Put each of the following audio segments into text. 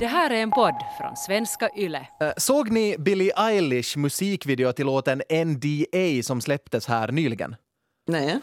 Det här är en podd från svenska YLE. Eh, Såg ni Billie Eilish musikvideo till låten NDA som släpptes här nyligen? Nej.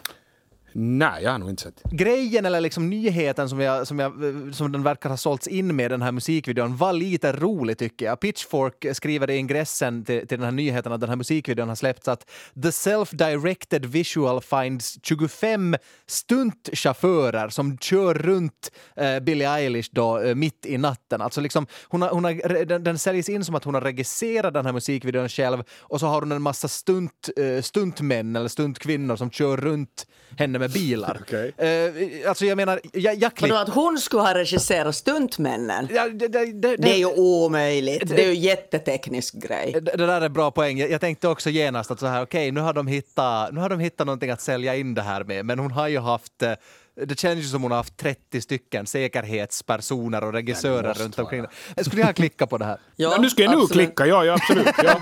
Nej, jag har nog inte sett. Grejen eller liksom nyheten som, jag, som, jag, som den verkar ha sålts in med den här musikvideon var lite rolig tycker jag. Pitchfork skriver i ingressen till, till den här nyheten att den här musikvideon har släppts att the self-directed visual finds 25 stuntchaufförer som kör runt eh, Billie Eilish då eh, mitt i natten. Alltså liksom, hon har, hon har, den, den säljs in som att hon har regisserat den här musikvideon själv och så har hon en massa stunt, eh, stuntmän eller stuntkvinnor som kör runt henne med bilar. Okej. Eh, alltså jag menar, jag, jag klipp... Vadå att hon skulle ha regisserat stuntmännen? Ja, det, det, det, Det är ju omöjligt. Det är ju jätteteknisk grej. det, det där är bra poäng. Jag, jag tänkte också genast att så här, okej, nu har de hittat, nu har de hittat någonting att sälja in det här med, men hon har ju haft eh, det känns ju som hon har haft 30 stycken säkerhetspersoner och regissörer runt omkring. Skulle jag klicka på det här? Ja, Ja, nu ska jag nu absolut. klicka, ja, ja absolut. Ja.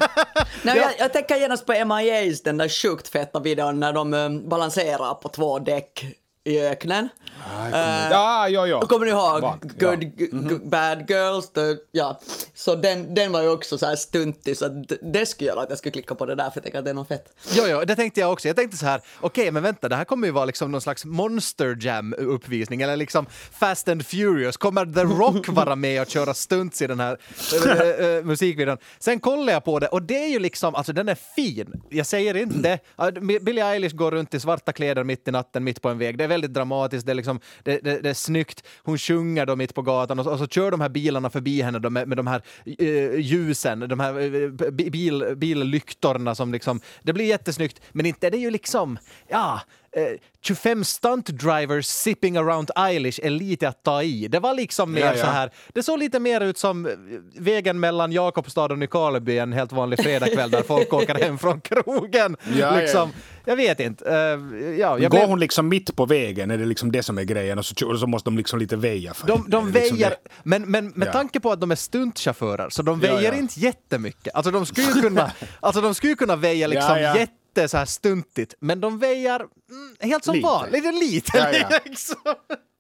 Nej, jag, jag tänker genast på MIAs, den där sjukt feta videon när de eh, balanserar på två däck i öknen. ja, ja, ja. Kommer ni ihåg Vagt, Good, ja. g- Bad Girls? The, ja. Så den, den var ju också så här stuntig så det skulle göra att jag skulle klicka på det där för jag tänker att det är något fett. Jo, jo, det tänkte jag också. Jag tänkte så här, okej, men vänta, det här kommer ju vara liksom någon slags Monster Jam-uppvisning, eller liksom Fast and Furious. Kommer The Rock vara med och köra stunts i den här äh, äh, musikvideon? Sen kollar jag på det och det är ju liksom, alltså den är fin. Jag säger inte Billie Eilish går runt i svarta kläder mitt i natten, mitt på en väg. Det är väldigt dramatiskt, det är, liksom, det, det, det är snyggt. Hon sjunger då mitt på gatan och så, och så kör de här bilarna förbi henne då med, med de här eh, ljusen, de här eh, eh bil, billyktorna som liksom, det blir jättesnyggt, men inte är det ju liksom, ja, eh, 25 stunt drivers sipping around Eilish är lite att ta i. Det var liksom mer Ja, ja. så här, det såg lite mer ut som eh, vägen mellan Jakobstad och Nykarleby en helt vanlig fredagkväll där folk åker hem från krogen. Ja, ja. liksom. Jag vet inte. Eh, ja, jag Går hon liksom mitt på vägen, är det liksom det som är grejen? Och så, och så måste de liksom lite väja för De, de liksom väjer, men, men med Ja. tanke på att de är stuntchaufförer så de Ja, väjer ja. inte jättemycket. Alltså de skulle ju kunna, alltså de skulle kunna väja liksom Ja, jätte så här stuntigt, men de väjer mm, helt som Lite. vanligt, lite lite. Ja, ja. liksom.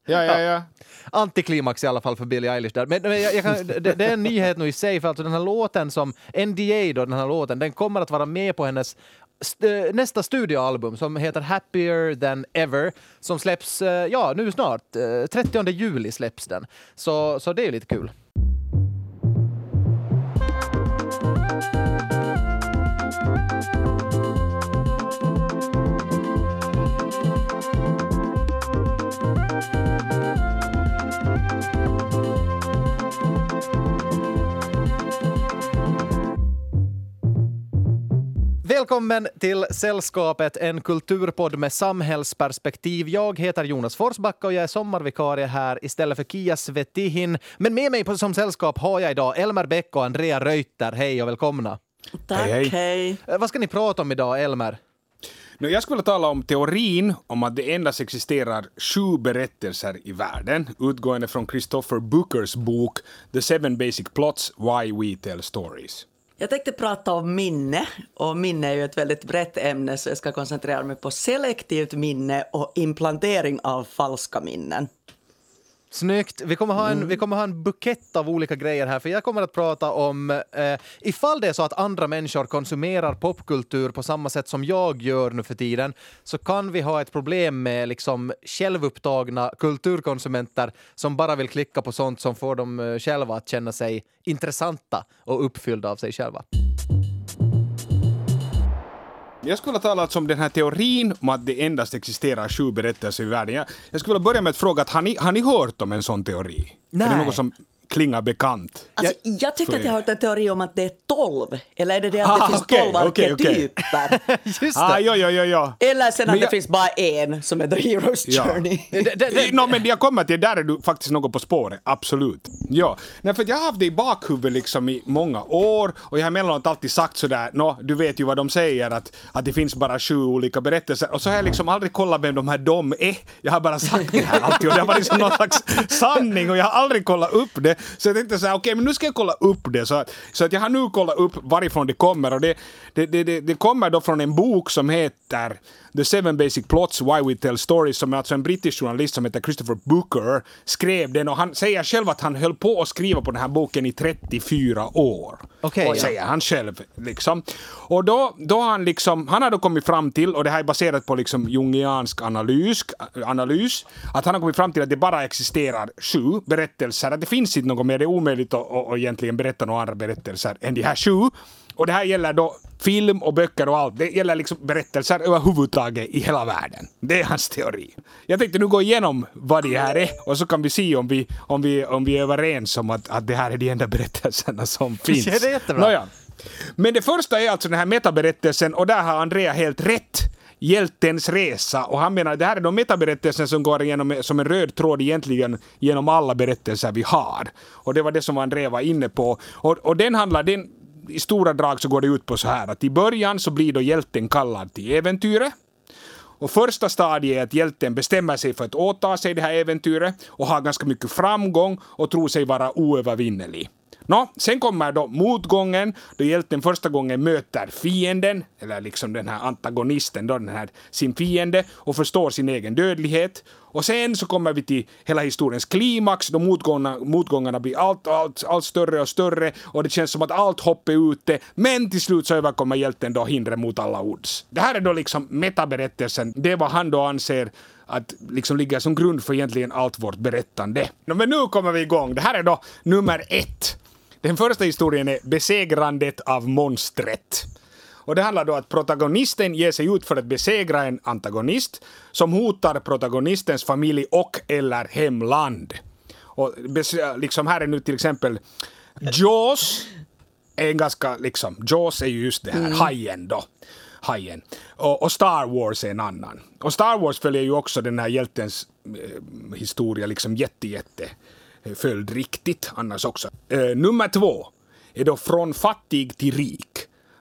Ja, ja, ja. Antiklimax i alla fall för Billie Eilish där. Men, men jag, jag kan, det, det är en nyhet nu i sig, för alltså den här låten som NDA då, den här låten, den kommer att vara med på hennes st- eh, nästa studioalbum som heter Happier than ever som släpps, eh, ja nu snart, eh, 30 juli släpps den. Så, så det är lite kul. Välkommen till Sällskapet, en kulturpodd med samhällsperspektiv. Jag heter Jonas Forsbacka och jag är sommarvikarie här istället för Kia Svetihin. Men med mig på, som sällskap har jag idag Elmer Bäck och Andrea Reuter. Hej och välkomna. Tack, Hej, hej. hej. Eh, Vad ska ni prata om idag, Elmer? Nu, jag skulle vilja tala om teorin om att det endast existerar sju berättelser i världen, utgående från Christopher Bookers bok The Seven Basic Plots Why We Tell Stories. Jag tänkte prata om minne och minne är ju ett väldigt brett ämne så jag ska koncentrera mig på selektivt minne och implantering av falska minnen. Snyggt. Vi kommer, ha en, vi kommer ha en bukett av olika grejer här, för jag kommer att prata om eh, ifall det är så att andra människor konsumerar popkultur på samma sätt som jag gör nu för tiden, så kan vi ha ett problem med liksom självupptagna kulturkonsumenter som bara vill klicka på sånt som får dem eh, själva att känna sig intressanta och uppfyllda av sig själva. Jag skulle vilja tala alltså om den här teorin om att det endast existerar sju berättelser i världen. Jag, jag skulle vilja börja med att fråga, att har, ni, har ni hört om en sån teori? Är Nej. det något som klingar bekant? Alltså, jag, tycker att jag har hört en teori om att det är tolv. Eller är det det att Ah, det finns tolv okej. arketyper? Just Ah, det! ja, ja, ja, ja. Eller sen att Men det jag- finns bara en som är The Hero's Ja. Journey. Det- det- det- No, men jag kommer till, där är du faktiskt något på spåret, absolut. Ja, Nej, för jag har haft det i bakhuvudet liksom i många år och jag har emellanåt alltid sagt sådär, nå, du vet ju vad de säger att, att det finns bara sju olika berättelser och så har jag liksom aldrig kollat vem de här de är. Jag har bara sagt det här alltid och det har varit liksom någon slags sanning och jag har aldrig kollat upp det. Så jag tänkte så här, okej, men nu ska jag kolla upp det. Så, att- så att jag har nu kollat upp varifrån det kommer. Och det, det, det, det, det kommer då från en bok som heter The Seven Basic Plots Why We Tell Stories, som är alltså en brittisk journalist som heter Christopher Booker skrev den. Och han säger själv att han höll på att skriva på den här boken i 34 år. Okej. Säger han själv. Liksom. Och då, då han liksom, han har då kommit fram till, och det här är baserat på liksom jungiansk analys, analys, att han har kommit fram till att det bara existerar sju berättelser, att det finns inte något mer, det är omöjligt att, att, att egentligen berätta några andra berättelser än de här sju. Och det här gäller då film och böcker och allt. Det gäller liksom berättelser överhuvudtaget i hela världen. Det är hans teori. Jag tänkte nu gå igenom vad det här är och så kan vi se om vi, om vi, om vi är överens om att, att det här är de enda berättelserna som finns. Ja, det är jättebra. Nåja. Men det första är alltså den här metaberättelsen och där har Andrea helt rätt. Hjältens resa. Och han menar att det här är de metaberättelser som går igenom som en röd tråd egentligen genom alla berättelser vi har. Och det var det som André var inne på. Och, och den handlar, den, i stora drag så går det ut på så här att i början så blir då hjälten kallad till äventyret. Och första stadiet är att hjälten bestämmer sig för att åta sig det här äventyret och har ganska mycket framgång och tror sig vara oövervinnelig. Nå, sen kommer då motgången då hjälten första gången möter fienden, eller liksom den här antagonisten, då den här sin fiende och förstår sin egen dödlighet. Och sen så kommer vi till hela historiens klimax då motgångarna, motgångarna blir allt, allt, allt större och större och det känns som att allt hopp är ute. Men till slut så överkommer hjälten då hindret mot alla odds. Det här är då liksom metaberättelsen. Det är vad han då anser att liksom ligger som grund för egentligen allt vårt berättande. Nå, men nu kommer vi igång. Det här är då nummer ett. Den första historien är Besegrandet av monstret. Och det handlar då att protagonisten ger sig ut för att besegra en antagonist som hotar protagonistens familj och eller hemland. Och liksom här är nu till exempel Jaws är en ganska liksom, Jaws är ju just det här, hajen då. Hajen. Och, och Star Wars är en annan. Och Star Wars följer ju också den här hjältens eh, historia liksom jätte, jätte följdriktigt annars också. Eh, nummer två är då från fattig till rik.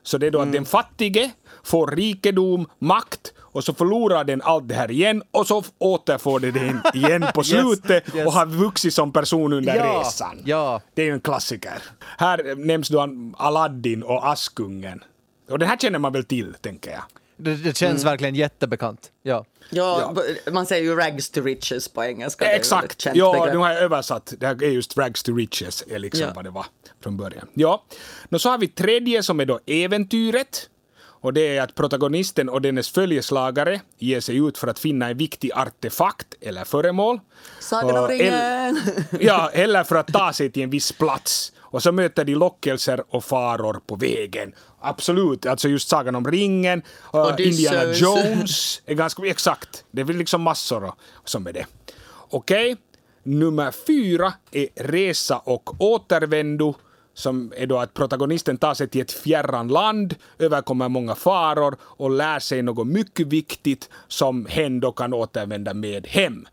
Så det är då att den fattige får rikedom, makt och så förlorar den allt det här igen och så återfår det den igen på slutet yes. och har vuxit som person under Ja, resan. ja. Det är ju en klassiker. Här nämns då Aladdin och Askungen. Och det här känner man väl till, tänker jag. Det, det känns verkligen jättebekant. Ja. Ja, man säger ju rags to riches på engelska. Exakt! Ja, begrepp. nu har jag översatt. Det här är just rags to riches, är liksom Ja. vad det var från början. Ja. Nå, så har vi tredje som är då äventyret. Och det är att protagonisten och dennes följeslagare ger sig ut för att finna en viktig artefakt eller föremål. Sagan om ringen! Ja, eller för att ta sig till en viss plats. Och så möter de lockelser och faror på vägen. Absolut, alltså just Sagan om ringen, uh. Indiana Jones, är ganska exakt. Det är väl liksom massor som är det. Okej, nummer fyra är Resa och återvändo som är då att protagonisten tar sig till ett fjärran land, överkommer många faror och lär sig något mycket viktigt som hen då kan återvända med hem.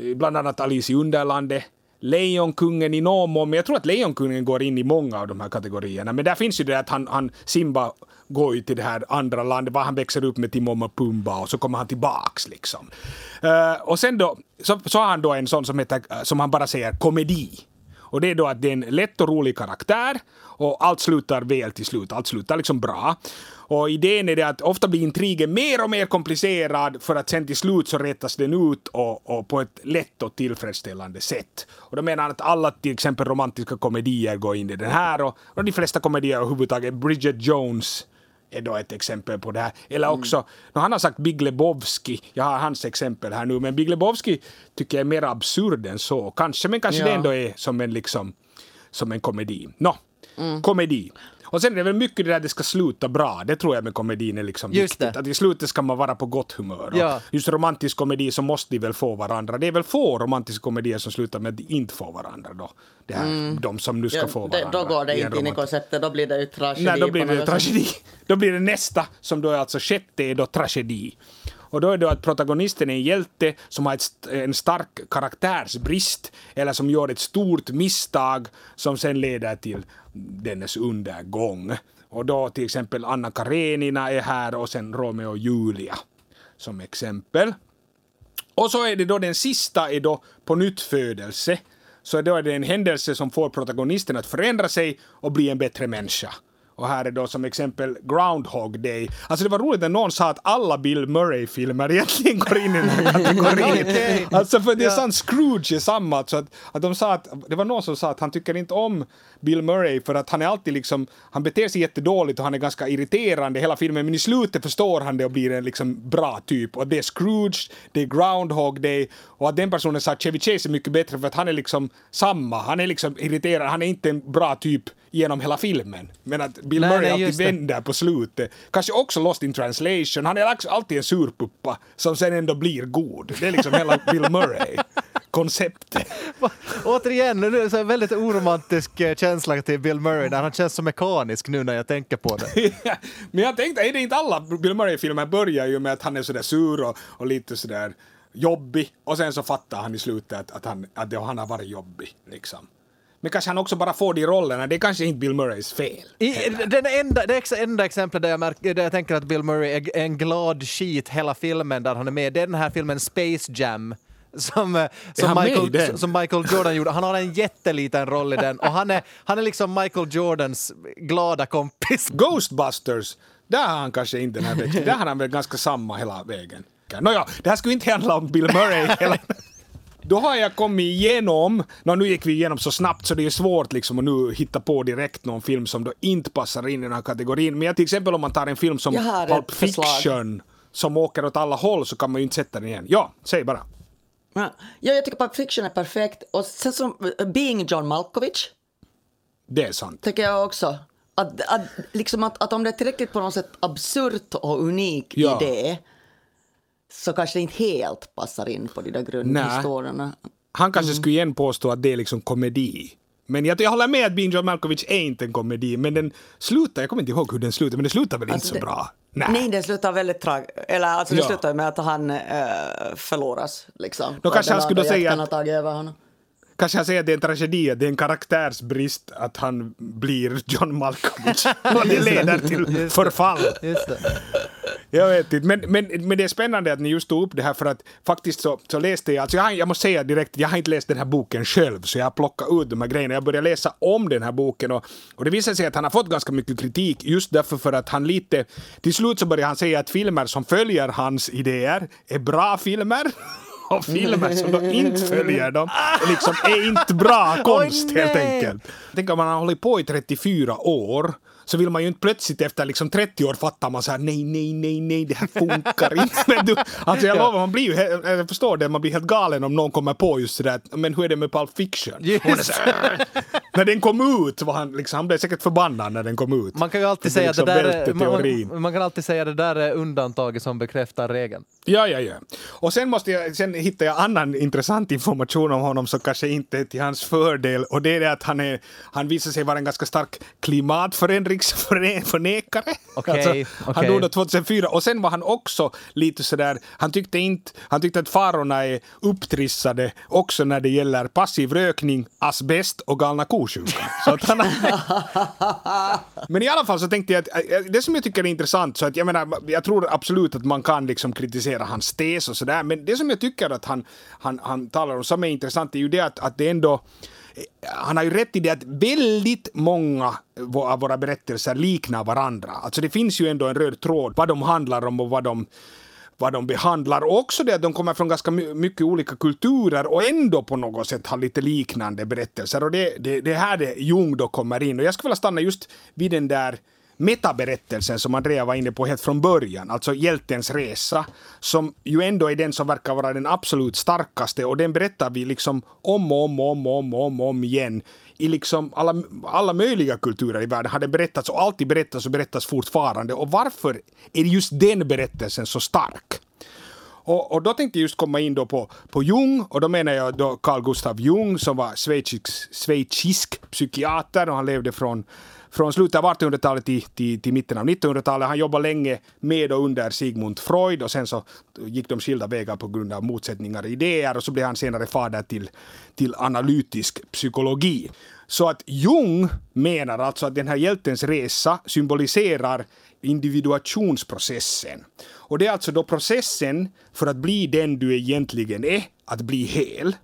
Eh, Bland annat Alice i Underlandet, Lejonkungen i någon mån, men jag tror att Lejonkungen går in i många av de här kategorierna. Men där finns ju det att han, han Simba går ju till det här andra landet, var han växer upp med Timon och Pumba och så kommer han tillbaks liksom. Uh, och sen då, så, så har han då en sån som heter, som han bara säger komedi. Och det är då att det är en lätt och rolig karaktär och allt slutar väl till slut. Allt slutar liksom bra. Och idén är det att ofta blir intrigen mer och mer komplicerad för att sen till slut så rättas den ut och, och på ett lätt och tillfredsställande sätt. Och då menar han att alla till exempel romantiska komedier går in i den här och, och de flesta komedier överhuvudtaget. Bridget Jones är då ett exempel på det här. Eller också, nu han har sagt Big Lebowski, jag har hans exempel här nu, men Big Lebowski tycker jag är mer absurd än så, kanske, men kanske Ja. det ändå är som en liksom, som en komedi. Nå, komedi. Och sen är det väl mycket det där att det ska sluta bra, det tror jag med komedin är liksom Just viktigt. det. Att i slutet ska man vara på gott humör. Och Ja. Just romantisk komedi så måste de väl få varandra. Det är väl få romantiska komedier som slutar med att de inte får varandra då. Det här, De som nu ska Ja, få det, varandra. då går det inte in i konceptet, då blir det ju tragedi. Nej, då blir det tragedi. Då blir det nästa, som då är alltså sjätte, är då tragedi. Och då är det att protagonisten är en hjälte som har ett, en stark karaktärsbrist eller som gör ett stort misstag som sen leder till dennes undergång. Och då till exempel Anna Karenina är här och sen Romeo och Julia som exempel. Och så är det då den sista är då på nytt födelse så då är det en händelse som får protagonisten att förändra sig och bli en bättre människa. Och här är då som exempel Groundhog Day. Alltså det var roligt när någon sa att alla Bill Murray-filmer egentligen går in i den här kategorin. Okej. Alltså för det är sant Scrooge är samma. Så att, att de sa att, det var någon som sa att han tycker inte om Bill Murray för att han är alltid liksom, han beter sig jättedåligt och han är ganska irriterande hela filmen men i slutet förstår han det och blir en liksom bra typ. Och det är Scrooge, det är Groundhog Day och att den personen sa att Chevy Chase är mycket bättre för att han är liksom samma, han är liksom irriterad, han är inte en bra typ genom hela filmen. Men att Bill Nej, Murray nej, alltid vänder på slutet. Kanske också Lost in translation, han är alltid en surpuppa som sen ändå blir god. Det är liksom hela Bill Murray-konceptet. Återigen, nu är det här väldigt oromantisk eh, känsla till Bill Murray där han känns så mekanisk nu när jag tänker på det. Men jag tänkte, är det inte alla Bill Murray-filmer börjar ju med att han är sådär sur och, och lite sådär jobbig och sen så fattar han i slutet att, att, han, att det, han har varit jobbig. Liksom. Men kanske han också bara får de rollerna, det är kanske inte Bill Murrays fel. I, den enda, det ex- enda exemplet där jag, märker, där jag tänker att Bill Murray är en glad skit hela filmen där han är med, det är den här filmen Space Jam. Som, eh, som, Michael, som Michael Jordan gjorde. Han har en jätteliten roll i den och han är, han är liksom Michael Jordans glada kompis. Ghostbusters, där har han kanske inte den här växten. Där har han väl ganska samma hela vägen. Nåja, det här skulle inte handla om Bill Murray hela... Då har jag kommit igenom, nå, nu gick vi igenom så snabbt så det är svårt liksom att nu hitta på direkt någon film som då inte passar in i den här kategorin. Men jag, till exempel om man tar en film som Jag har Pulp ett förslag. Fiction som åker åt alla håll så kan man ju inte sätta den igen. Ja, säg bara. Ja, Ja, jag tycker Pulp Fiction är perfekt. Och sen som Being John Malkovich Det är sant. tycker jag också. Att, att, liksom att, att om det är tillräckligt på något sätt absurt och unik Ja. idé så kanske det inte helt passar in på de där grundhistorierna. Han kanske skulle igen påstå att det är liksom komedi. Men jag, jag håller med att Being John Malkovich är inte en komedi, men den slutar, jag kommer inte ihåg hur den slutar, men den slutar väl Alltså inte så det- bra? Nej, det slutar väldigt tragiskt. Eller alltså Ja. slutar med att han äh, förloras. Liksom. Då kanske Den han skulle säga att- Kanske jag säger att det är en tragedi, att det är en karaktärsbrist att han blir John Malkovich. Och det leder till förfall. Jag vet inte, men, men, men det är spännande att ni just tog upp det här för att faktiskt så, så läste jag, alltså jag, jag måste säga direkt, jag har inte läst den här boken själv så jag har plockat ut de här grejerna. Jag började läsa om den här boken och, och det visade sig att han har fått ganska mycket kritik just därför för att han lite, till slut så började han säga att filmer som följer hans idéer är bra filmer. Och filmer som då inte följer dem är liksom är inte bra konst helt enkelt. Tänk om man har hållit på i 34 år så vill man ju inte plötsligt efter liksom 30 år fatta man så här nej, nej, nej, nej, det här funkar inte. Men du, alltså jag lovar, man blir ju, jag förstår det, man blir helt galen om någon kommer på just sådär, att, men hur är det med Pulp Fiction? Så här, när den kom ut var han liksom, han blev säkert förbannad när den kom ut. Man kan ju alltid Det säga att det liksom där man, man kan alltid säga det där är undantaget som bekräftar regeln. Ja, ja, ja. Och sen, måste jag, sen hittar jag annan intressant information om honom som kanske inte är till hans fördel och det är det att han, är, han visar sig vara en ganska stark klimatförändringsförnekare. Okej, Han okej. dog då 2004 och sen var han också lite sådär, han tyckte inte, han tyckte att farorna är upptrissade också när det gäller passiv rökning, asbest och galna ko-sjukan. Han Men i alla fall så tänkte jag att äh, det som jag tycker är intressant, så att jag menar, jag tror absolut att man kan liksom kritisera hans tes och sådär, men det som jag tycker att han, han, han talar om som är intressant är ju det att, att det ändå han har ju rätt i det att väldigt många av våra berättelser liknar varandra. Alltså det finns ju ändå en röd tråd vad de handlar om och vad de vad de behandlar. Och också det att de kommer från ganska mycket olika kulturer och ändå på något sätt har lite liknande berättelser. Och det, det, det är här det Jung då kommer in. Och jag skulle vilja stanna just vid den där metaberättelsen som Andrea var inne på helt från början, alltså hjältens resa, som ju ändå är den som verkar vara den absolut starkaste och den berättar vi liksom om och om och om och om, och om, och om igen i liksom alla, alla möjliga kulturer i världen har det berättats och alltid berättas och berättas fortfarande. Och varför är just den berättelsen så stark? Och, och då tänkte jag just komma in då på, på Jung, och då menar jag då Carl Gustav Jung som var schweizisk, schweizisk psykiater och han levde från, från slutet av 1800-talet till, till, till mitten av 1900-talet. Han jobbade länge med och under Sigmund Freud och sen så gick de skilda vägar på grund av motsättningar i idéer och så blev han senare fader till, till analytisk psykologi. Så att Jung menar alltså att den här hjältens resa symboliserar individuationsprocessen. Och det är alltså då processen för att bli den du egentligen är, att bli hel.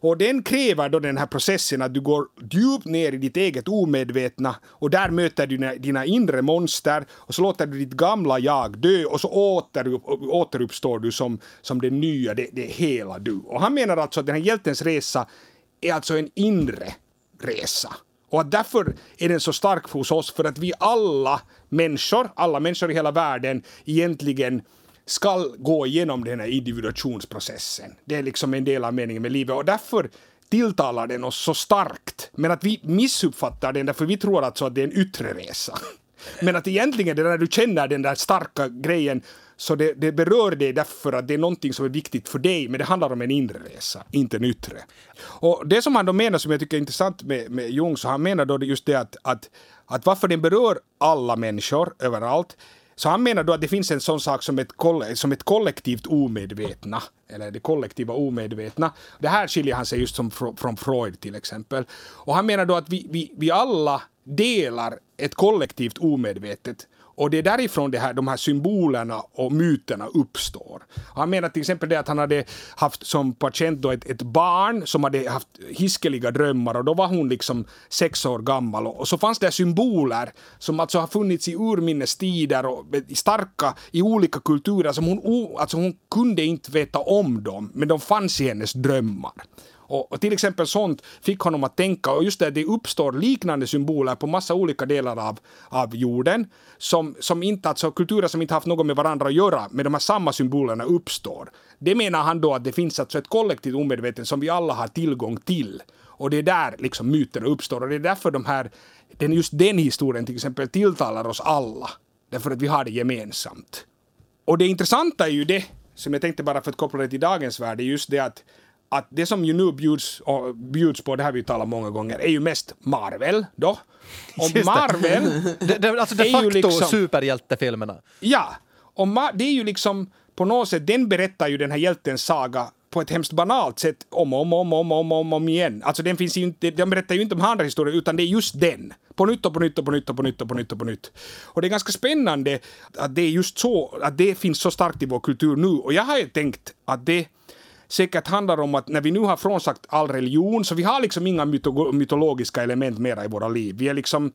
Och den kräver då den här processen att du går djupt ner i ditt eget omedvetna och där möter du dina, dina inre monster och så låter du ditt gamla jag dö och så åter, återuppstår du som, som det nya, det, det hela du. Och han menar alltså att den här hjältens resa är alltså en inre resa. Och att därför är den så stark hos oss, för att vi alla människor, alla människor i hela världen egentligen ska gå igenom den här individuationsprocessen. Det är liksom en del av meningen med livet och därför tilltalar den oss så starkt. Men att vi missuppfattar den därför vi tror alltså att det är en yttre resa. Men att egentligen det när du känner den där starka grejen så det, det berör dig därför att det är någonting som är viktigt för dig, men det handlar om en inre resa, inte en yttre. Och det som han då menar, som jag tycker är intressant med, med Jung, så han menar då just det att, att, att varför den berör alla människor överallt, så han menar då att det finns en sån sak som ett, som ett kollektivt omedvetna, eller det kollektiva omedvetna. Det här skiljer han sig just som fr från Freud till exempel. Och han menar då att vi, vi, vi alla delar ett kollektivt omedvetet och det är därifrån det här, de här symbolerna och myterna uppstår. Han menar till exempel det att han hade haft som patient då ett, ett barn som hade haft hiskeliga drömmar och då var hon liksom sex år gammal och, så fanns det symboler som alltså har funnits i urminnes tider och starka i olika kulturer som hon, alltså hon kunde inte veta om dem men de fanns i hennes drömmar. Och, och, till exempel sånt fick honom att tänka, och just det, det uppstår liknande symboler på massa olika delar av, av jorden, som, som inte, alltså kulturer som inte haft något med varandra att göra, med de här samma symbolerna uppstår. Det menar han då att det finns alltså ett kollektivt omedvetet som vi alla har tillgång till. Och det är där liksom myterna uppstår, och det är därför de här, den, just den historien till exempel tilltalar oss alla. Därför att vi har det gemensamt. Och det intressanta är ju det, som jag tänkte bara för att koppla det till dagens värld, är just det att att det som ju nu bjuds, och bjuds på, det här vi talat många gånger, är ju mest Marvel då. Och Marvel... det, det, alltså de facto liksom, superhjältefilmerna. Ja. Och Ma, det är ju liksom på något sätt, den berättar ju den här hjältens saga på ett hemskt banalt sätt om och om, om, om, om, om, om igen. Alltså den finns ju inte, de berättar ju inte om andra historier utan det är just den. På nytt och på nytt och på nytt och på nytt och på nytt och på nytt. Och det är ganska spännande att det är just så, att det finns så starkt i vår kultur nu. Och jag har ju tänkt att det säkert handlar om att när vi nu har frånsagt all religion, så vi har liksom inga mytologiska element mera i våra liv. Vi är liksom,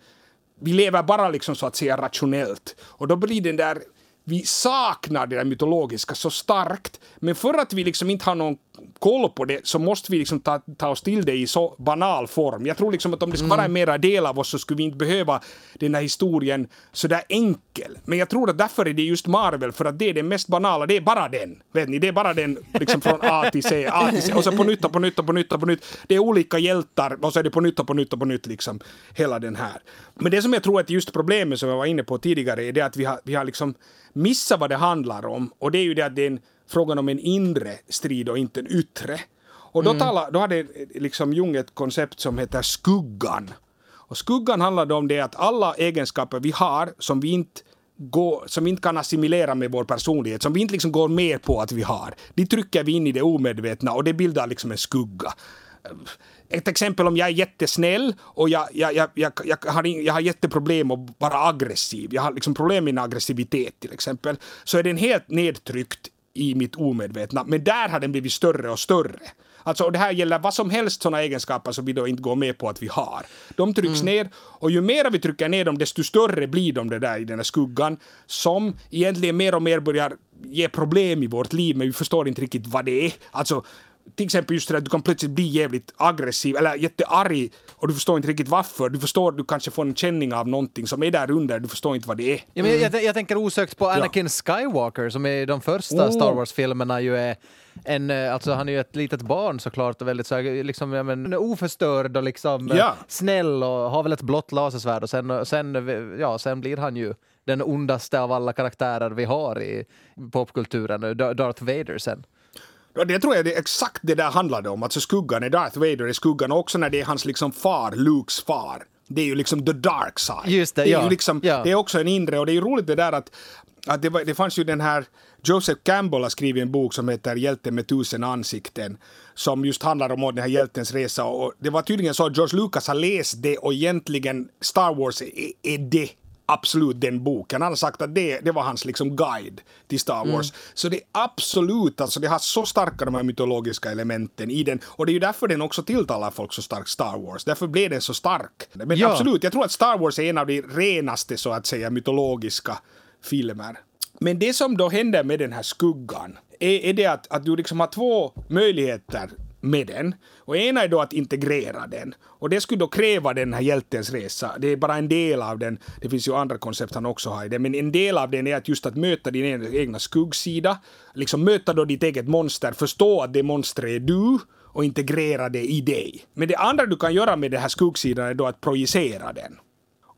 vi lever bara liksom så att säga rationellt. Och då blir den där vi saknar det där mytologiska så starkt. Men för att vi liksom inte har någon koll på det så måste vi liksom ta, ta oss till det i så banal form. Jag tror liksom att om det ska vara en mera del av oss så skulle vi inte behöva den här historien så där enkel. Men jag tror att därför är det just Marvel, för att det är det mest banala, det är bara den. Vet ni, det är bara den liksom från A till C, A till C, och så på nytt och på nytt och på nytt och på nytt. Det är olika hjältar och så är det på nytt och på nytt och på nytt liksom hela den här. Men det som jag tror att just problemet som jag var inne på tidigare är det att vi har, vi har liksom missat vad det handlar om och det är ju det att det är en frågan om en inre strid och inte en yttre. Och då, mm. tala, då hade liksom Jung ett koncept som heter skuggan. Och skuggan handlade om det att alla egenskaper vi har som vi inte Gå, som vi inte kan assimilera med vår personlighet, som vi inte liksom går med på att vi har. De trycker vi in i det omedvetna och det bildar liksom en skugga. Ett exempel om jag är jättesnäll och jag, jag, jag, jag, jag, har, jag har jätteproblem att vara aggressiv, jag har liksom problem med min aggressivitet till exempel, så är den helt nedtryckt i mitt omedvetna. Men där har den blivit större och större. Alltså, och det här gäller vad som helst sådana egenskaper som vi då inte går med på att vi har. De trycks mm. ner och ju mer vi trycker ner dem desto större blir de där i den här skuggan som egentligen mer och mer börjar ge problem i vårt liv men vi förstår inte riktigt vad det är. Alltså till exempel just det att du kan plötsligt bli jävligt aggressiv eller jättearg och du förstår inte riktigt varför. Du förstår, du kanske får en känning av någonting som är där under, du förstår inte vad det är. Ja, men jag, jag, tänker osökt på Anakin ja. Skywalker som i de första oh. Star Wars-filmerna ju är en, eh, alltså han är ju ett litet barn såklart och väldigt så liksom, ja, men, oförstörd och liksom eh, ja. snäll och har väl ett blått lasersvärd och sen, sen, ja, sen blir han ju den ondaste av alla karaktärer vi har i popkulturen, Darth Vader sen. Det tror jag det är exakt det där handlade om. Alltså skuggan är Darth Vader i skuggan också när det är hans liksom far, Lukes far. Det är ju liksom the dark side. Just det, det är ja. Ju liksom, ja. Det är också en inre och det är ju roligt det där att, att det, var, det fanns ju den här Joseph Campbell har skrivit en bok som heter Hjälten med tusen ansikten som just handlar om den här hjältens resa och det var tydligen så att George Lucas har läst det och egentligen Star Wars är, är det absolut den boken. Han har sagt att det, det var hans liksom guide till Star Wars. Så det är absolut, alltså det har så starka de här mytologiska elementen i den. Och det är ju därför den också tilltalar folk så starkt, Star Wars. Därför blev den så stark. Men Ja. absolut, jag tror att Star Wars är en av de renaste så att säga mytologiska filmer. Men det som då händer med den här skuggan är, är det att, att du liksom har två möjligheter med den. Och ena är då att integrera den. Och det skulle då kräva den här hjältens resa. Det är bara en del av den. Det finns ju andra koncept han också har i det. Men en del av den är att just att möta din egna skuggsida. Liksom möta då ditt eget monster. Förstå att det monstret är du och integrera det i dig. Men det andra du kan göra med den här skuggsidan är då att projicera den.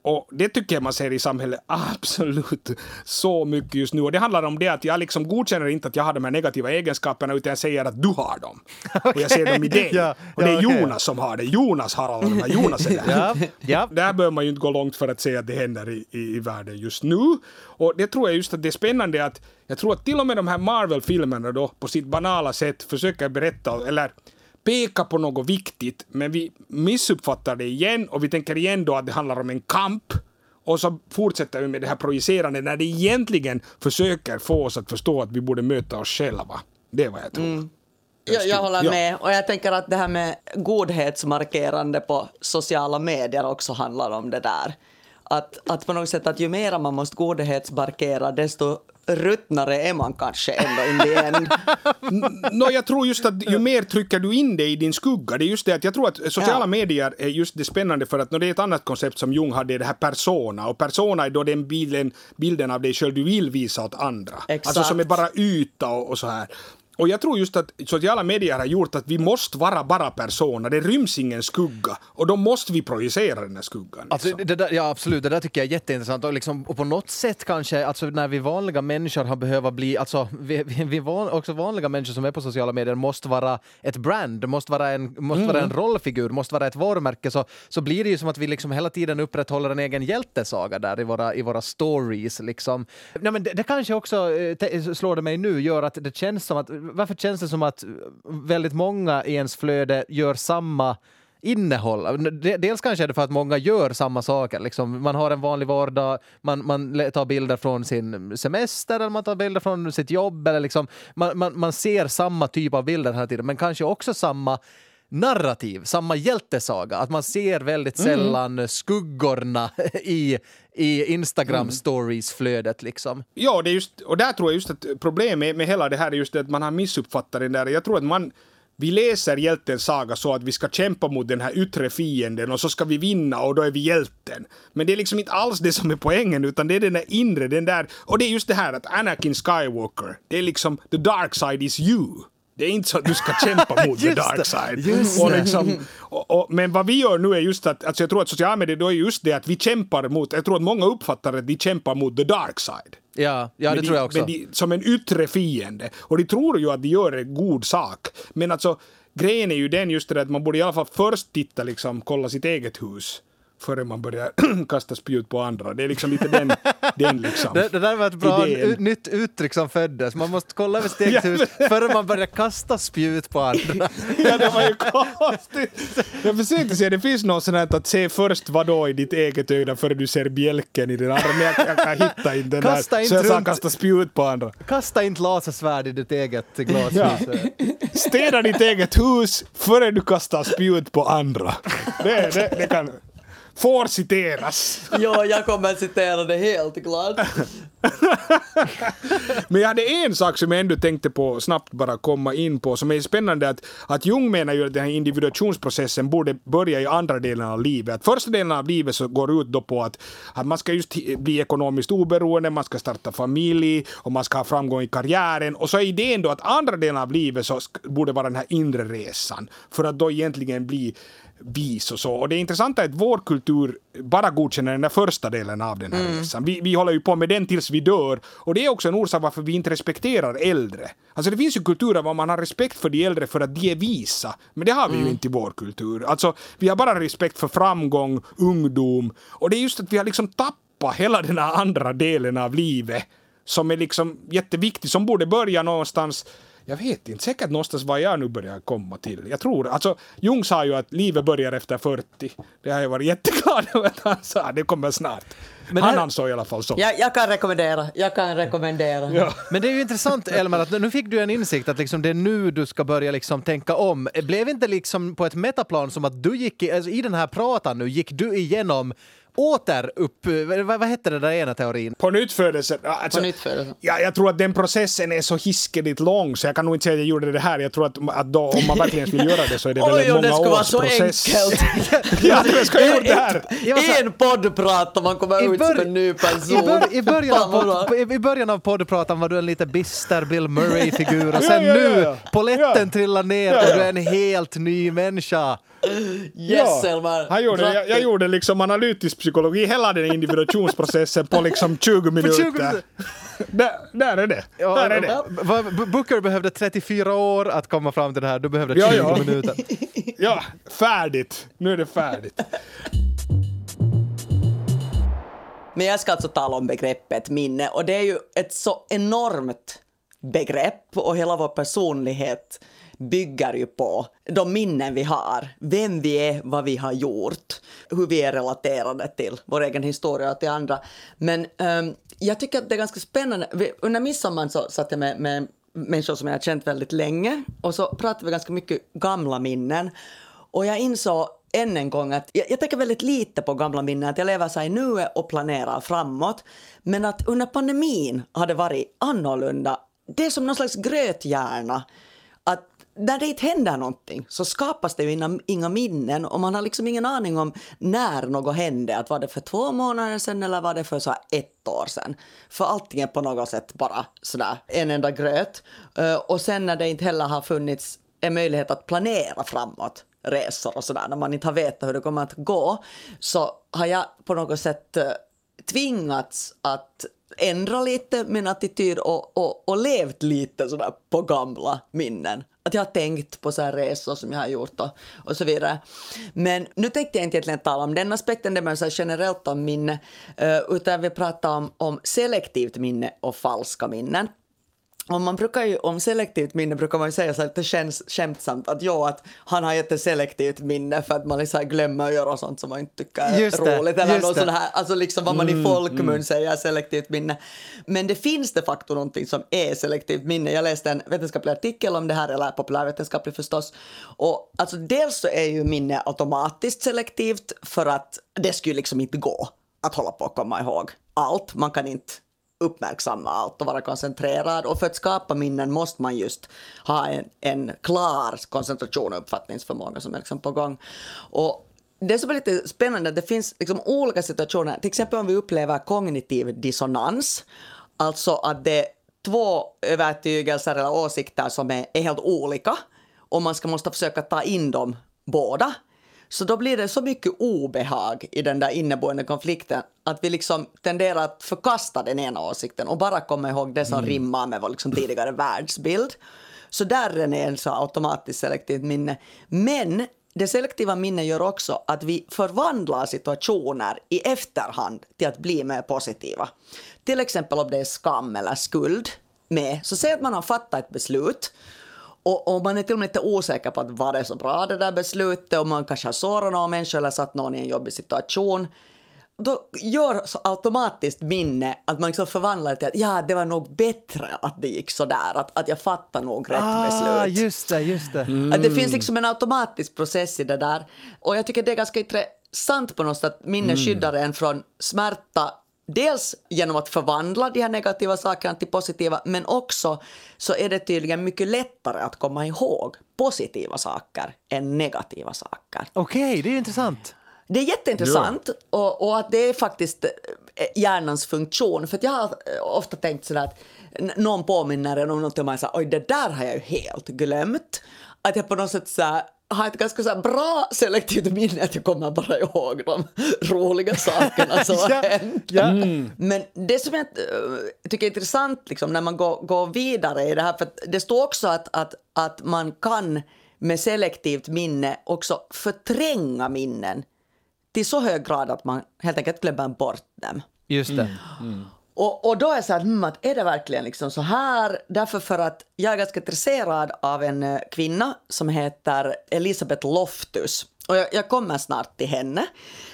Och det tycker jag man ser i samhället absolut så mycket just nu. Och det handlar om det att jag liksom godkänner inte att jag har de här negativa egenskaperna utan jag säger att du har dem. Och jag ser dem i dig. Ja, och det är ja, okej. Jonas som har det. Jonas har alla de här. Jonas är där. Ja, ja. Där behöver man ju inte gå långt för att säga att det händer i, i, i världen just nu. Och det tror jag just att det är spännande att jag tror att till och med de här Marvel-filmerna då på sitt banala sätt försöker berätta, eller peka på något viktigt, men vi missuppfattar det igen och vi tänker igen då att det handlar om en kamp. Och så fortsätter vi med det här projicerandet när det egentligen försöker få oss att förstå att vi borde möta oss själva. Det är vad jag tror. Jag, jag håller Ja. med. Och jag tänker att det här med godhetsmarkerande på sociala medier också handlar om det där. Att, att på något sätt att ju mer man måste godhetsmarkera desto ruttnare är man kanske ändå in the end. Nå, jag tror just att ju mer trycker du in dig i din skugga, det är just det att jag tror att sociala Ja. medier är just det spännande för att nå, det är ett annat koncept som Jung hade, det här persona. Och persona är då den bilden, bilden av dig själv du vill visa åt andra. Exakt. Alltså som är bara yta och, och så här. Och jag tror just att sociala medier har gjort att vi måste vara bara persona. Det ryms ingen skugga. Och då måste vi projicera den här skuggan. Alltså, liksom. det där, ja, absolut, det där tycker jag är jätteintressant. Och, liksom, och på något sätt kanske, alltså, när vi vanliga människor har behövt bli, alltså, vi, vi, vi van, också vanliga människor som är på sociala medier måste vara ett brand, måste vara en, måste vara en rollfigur, måste vara ett varumärke, så, så blir det ju som att vi liksom hela tiden upprätthåller en egen hjältesaga där i våra, i våra stories. Liksom. Nej, men det, det kanske också, eh, slår det mig nu, gör att det känns som att, varför känns det som att väldigt många i ens flöde gör samma innehåll. Dels kanske är det för att många gör samma saker. Liksom, man har en vanlig vardag, man, man tar bilder från sin semester eller man tar bilder från sitt jobb. Eller liksom, man, man, man ser samma typ av bilder hela tiden, men kanske också samma narrativ, samma hjältesaga. Att man ser väldigt sällan skuggorna i, i Instagram stories-flödet. Liksom. Ja, det är just, och där tror jag just att problemet med hela det här är just det att man har missuppfattat den där. Jag tror att man vi läser hjältens saga så att vi ska kämpa mot den här yttre fienden och så ska vi vinna och då är vi hjälten. Men det är liksom inte alls det som är poängen utan det är den där inre, den där... Och det är just det här att Anakin Skywalker, det är liksom the dark side is you. Det är inte så att du ska kämpa mot the dark side. och liksom, och, och, men vad vi gör nu är just att, alltså jag tror att sociala medier då är just det att vi kämpar mot, jag tror att många uppfattar att de kämpar mot the dark side. Ja, ja det Men tror de- jag också. Men de, som en yttre fiende. Och de tror ju att de gör en god sak. Men alltså, grejen är ju den just det att man borde i alla fall först titta, liksom, kolla sitt eget hus. Före man börjar kasta spjut på andra. Det är liksom lite den, den liksom. Det, det där var ett bra idén. nytt uttryck som föddes. Man måste kolla över sitt eget hus före man börjar kasta spjut på andra. Ja, det var ju konstigt. Jag försökte säga, det finns något sånt här att se först vad då i ditt eget öga före du ser bjälken i den andra. Men jag, jag kan hitta inte den Kasta där. inte Så jag sa kasta spjut på andra. Kasta inte lasersvärd i ditt eget glashus. Ja. Städa ditt eget hus före du kastar spjut på andra. Det, det, det kan... Får citeras. Jo, jag kommer citera det helt klart. Men jag hade en sak som jag ändå tänkte på snabbt bara komma in på som är spännande att, att Jung menar ju att den här individuationsprocessen borde börja i andra delen av livet. Att första delen av livet så går ut då på att, att man ska just bli ekonomiskt oberoende, man ska starta familj och man ska ha framgång i karriären och så är idén då att andra delen av livet så borde vara den här inre resan för att då egentligen bli vis och så. Och det intressanta är att vår kultur bara godkänner den där första delen av den här resan. Vi, vi håller ju på med den tills vi dör. Och det är också en orsak varför vi inte respekterar äldre. Alltså det finns ju kulturer var man har respekt för de äldre för att de är visa. Men det har vi ju inte i vår kultur. Alltså vi har bara respekt för framgång, ungdom. Och det är just att vi har liksom tappat hela den här andra delen av livet som är liksom jätteviktig, som borde börja någonstans jag vet inte, säkert någonstans var jag nu börjar komma till. Jag tror, alltså Jung sa ju att livet börjar efter 40. Det har jag varit jätteglad över att han sa, det kommer snart. Men Han här- ansåg i alla fall så. Jag, jag kan rekommendera, jag kan rekommendera. Ja. Men det är ju intressant, Elmer, att nu fick du en insikt att liksom det är nu du ska börja liksom tänka om. Blev inte liksom på ett metaplan som att du gick i, alltså i den här pratan nu, gick du igenom åter upp, vad, vad hette det där ena teorin? På nyttfödelse. ja, Alltså, På. Ja, jag tror att den processen är så hiskeligt lång så jag kan nog inte säga att jag gjorde det här. Jag tror att, att då, om man verkligen vill göra det så är det väl Oj, en om det många skulle vara års så process. enkelt! ja, jag ska göra det här. Jag var så här- En poddprat och man kommer ut som en ny person. i, bör, i, början av, i början av poddpratan var du en lite bister Bill Murray-figur och sen Ja, ja, ja, nu, poletten Ja. trillar ner Ja, och du är en helt ny människa. Yes, Elmar! Han gjorde, jag, jag gjorde liksom analytisk psykologi, hela den individuationsprocessen på liksom 20 minuter. 20 minuter. där, där är det. där är det. Booker behövde 34 år att komma fram till det här, du behövde 20 Ja, ja. minuter. Ja, färdigt. Nu är det färdigt. Men jag ska alltså tala om begreppet minne och det är ju ett så enormt begrepp och hela vår personlighet bygger ju på de minnen vi har, vem vi är, vad vi har gjort, hur vi är relaterade till vår egen historia och till andra. Men um, jag tycker att det är ganska spännande. Vi, under midsommar så satt jag med, med människor som jag har känt väldigt länge och så pratade vi ganska mycket gamla minnen. Och jag insåg än en gång att jag, jag tänker väldigt lite på gamla minnen, att jag lever så här i nuet och planerar framåt. Men att under pandemin har det varit annorlunda. Det är som någon slags gröthjärna. När det inte händer någonting så skapas det ju inga, inga minnen och man har liksom ingen aning om när något hände. Att var det för två månader sedan eller var det för så här ett år sedan? För allting är på något sätt bara sådär en enda gröt. Eh, och sen när det inte heller har funnits en möjlighet att planera framåt resor och sådär, när man inte har vetat hur det kommer att gå, så har jag på något sätt eh, tvingats att ändrat lite min attityd och, och, och levt lite sådär på gamla minnen. Att jag har tänkt på så här resor som jag har gjort och, och så vidare. Men nu tänkte jag inte egentligen tala om den aspekten, det man så generellt om minne, eh, utan vi pratar om, om selektivt minne och falska minnen. Och man brukar ju, om selektivt minne brukar man ju säga så här lite skäms, skämtsamt att jo, att han har ett selektivt minne för att man liksom glömmer att göra sånt som man inte tycker är Just det, roligt. Eller just något det. sånt här, alltså liksom vad man i folkmun säger selektivt minne. Men det finns de facto någonting som är selektivt minne. Jag läste en vetenskaplig artikel om det här, eller populärvetenskaplig förstås. Och alltså dels så är ju minne automatiskt selektivt för att det skulle liksom inte gå att hålla på och komma ihåg allt. Man kan inte uppmärksamma allt och vara koncentrerad. Och för att skapa minnen måste man just ha en, en klar koncentration och uppfattningsförmåga som är liksom på gång. Och det som är lite spännande, det finns liksom olika situationer, till exempel om vi upplever kognitiv dissonans, alltså att det är två övertygelser eller åsikter som är, är helt olika och man ska måste försöka ta in dem båda. Så då blir det så mycket obehag i den där inneboende konflikten att vi liksom tenderar att förkasta den ena åsikten och bara komma ihåg det som rimmar med vår liksom tidigare världsbild. Så där är det en så automatiskt selektivt minne. Men det selektiva minnet gör också att vi förvandlar situationer i efterhand till att bli mer positiva. Till exempel om det är skam eller skuld med. Så säg att man har fattat ett beslut och, och man är till och med lite osäker på att var det så bra det där beslutet och man kanske har sårat någon människa eller satt någon i en jobbig situation. Då gör så automatiskt minne att man liksom förvandlar det till att ja, det var nog bättre att det gick så där, att, att jag fattar nog rätt Ah, beslut. just det, just det. Att det finns liksom en automatisk process i det där. Och jag tycker det är ganska intressant på något sätt att minne skyddar en från smärta. Dels genom att förvandla de här negativa sakerna till positiva, men också så är det tydligen mycket lättare att komma ihåg positiva saker än negativa saker. Okej, det är intressant. Det är jätteintressant och, och att det är faktiskt eh, hjärnans funktion. För att jag har eh, ofta tänkt sådär att någon påminner en om något och man säger oj det där har jag ju helt glömt. Att jag på något sätt så har ett ganska så bra selektivt minne att jag kommer bara ihåg de roliga sakerna som har Ja, hänt. ja. Men det som jag eh, tycker är intressant liksom, när man går, går vidare i det här, för det står också att, att, att man kan med selektivt minne också förtränga minnen till så hög grad att man helt enkelt glömmer bort dem. Just det. Och, och då är det så här, hmm, att är det verkligen liksom så här? Därför för att jag är ganska intresserad av en eh, kvinna som heter Elisabeth Loftus. Och jag, jag kommer snart till henne.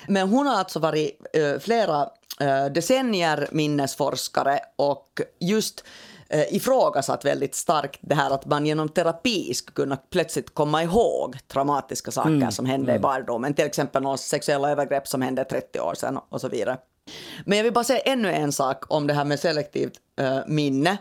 Men hon har alltså varit eh, flera eh, decennier minnesforskare och just eh, ifrågasatt väldigt starkt det här att man genom terapi ska kunna plötsligt komma ihåg traumatiska saker som hände i barndomen. Till exempel några sexuella övergrepp som hände 30 år sedan och så vidare. Men jag vill bara säga ännu en sak om det här med selektivt eh, minne.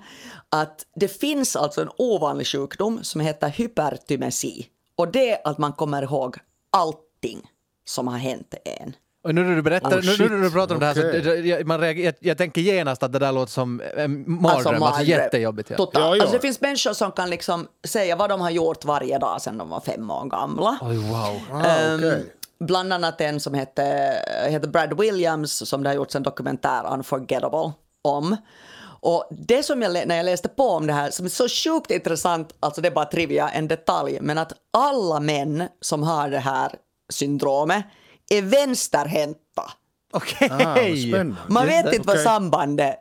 Att det finns alltså en ovanlig sjukdom som heter hypertymesi. Och det är att man kommer ihåg allting som har hänt en. Och nu när du berättar, Oh, nu, nu när du pratar om det här så jag, man reagerar, jag, jag tänker genast att det där låter som en mardröm, alltså, jättejobbigt. Ja. Ja, ja. Alltså det finns människor som kan liksom säga vad de har gjort varje dag sedan de var fem år gamla. Oj, wow. Ah, Ehm, okej. Bland annat en som heter, heter Brad Williams som det har gjorts en dokumentär, Unforgettable, om. Och det som jag, när jag läste på om det här, som är så sjukt intressant, alltså det är bara trivia, en detalj, men att alla män som har det här syndromet är vänsterhänta. Okej! Ah, vad spännande. Man vet det- inte vad okej. sambandet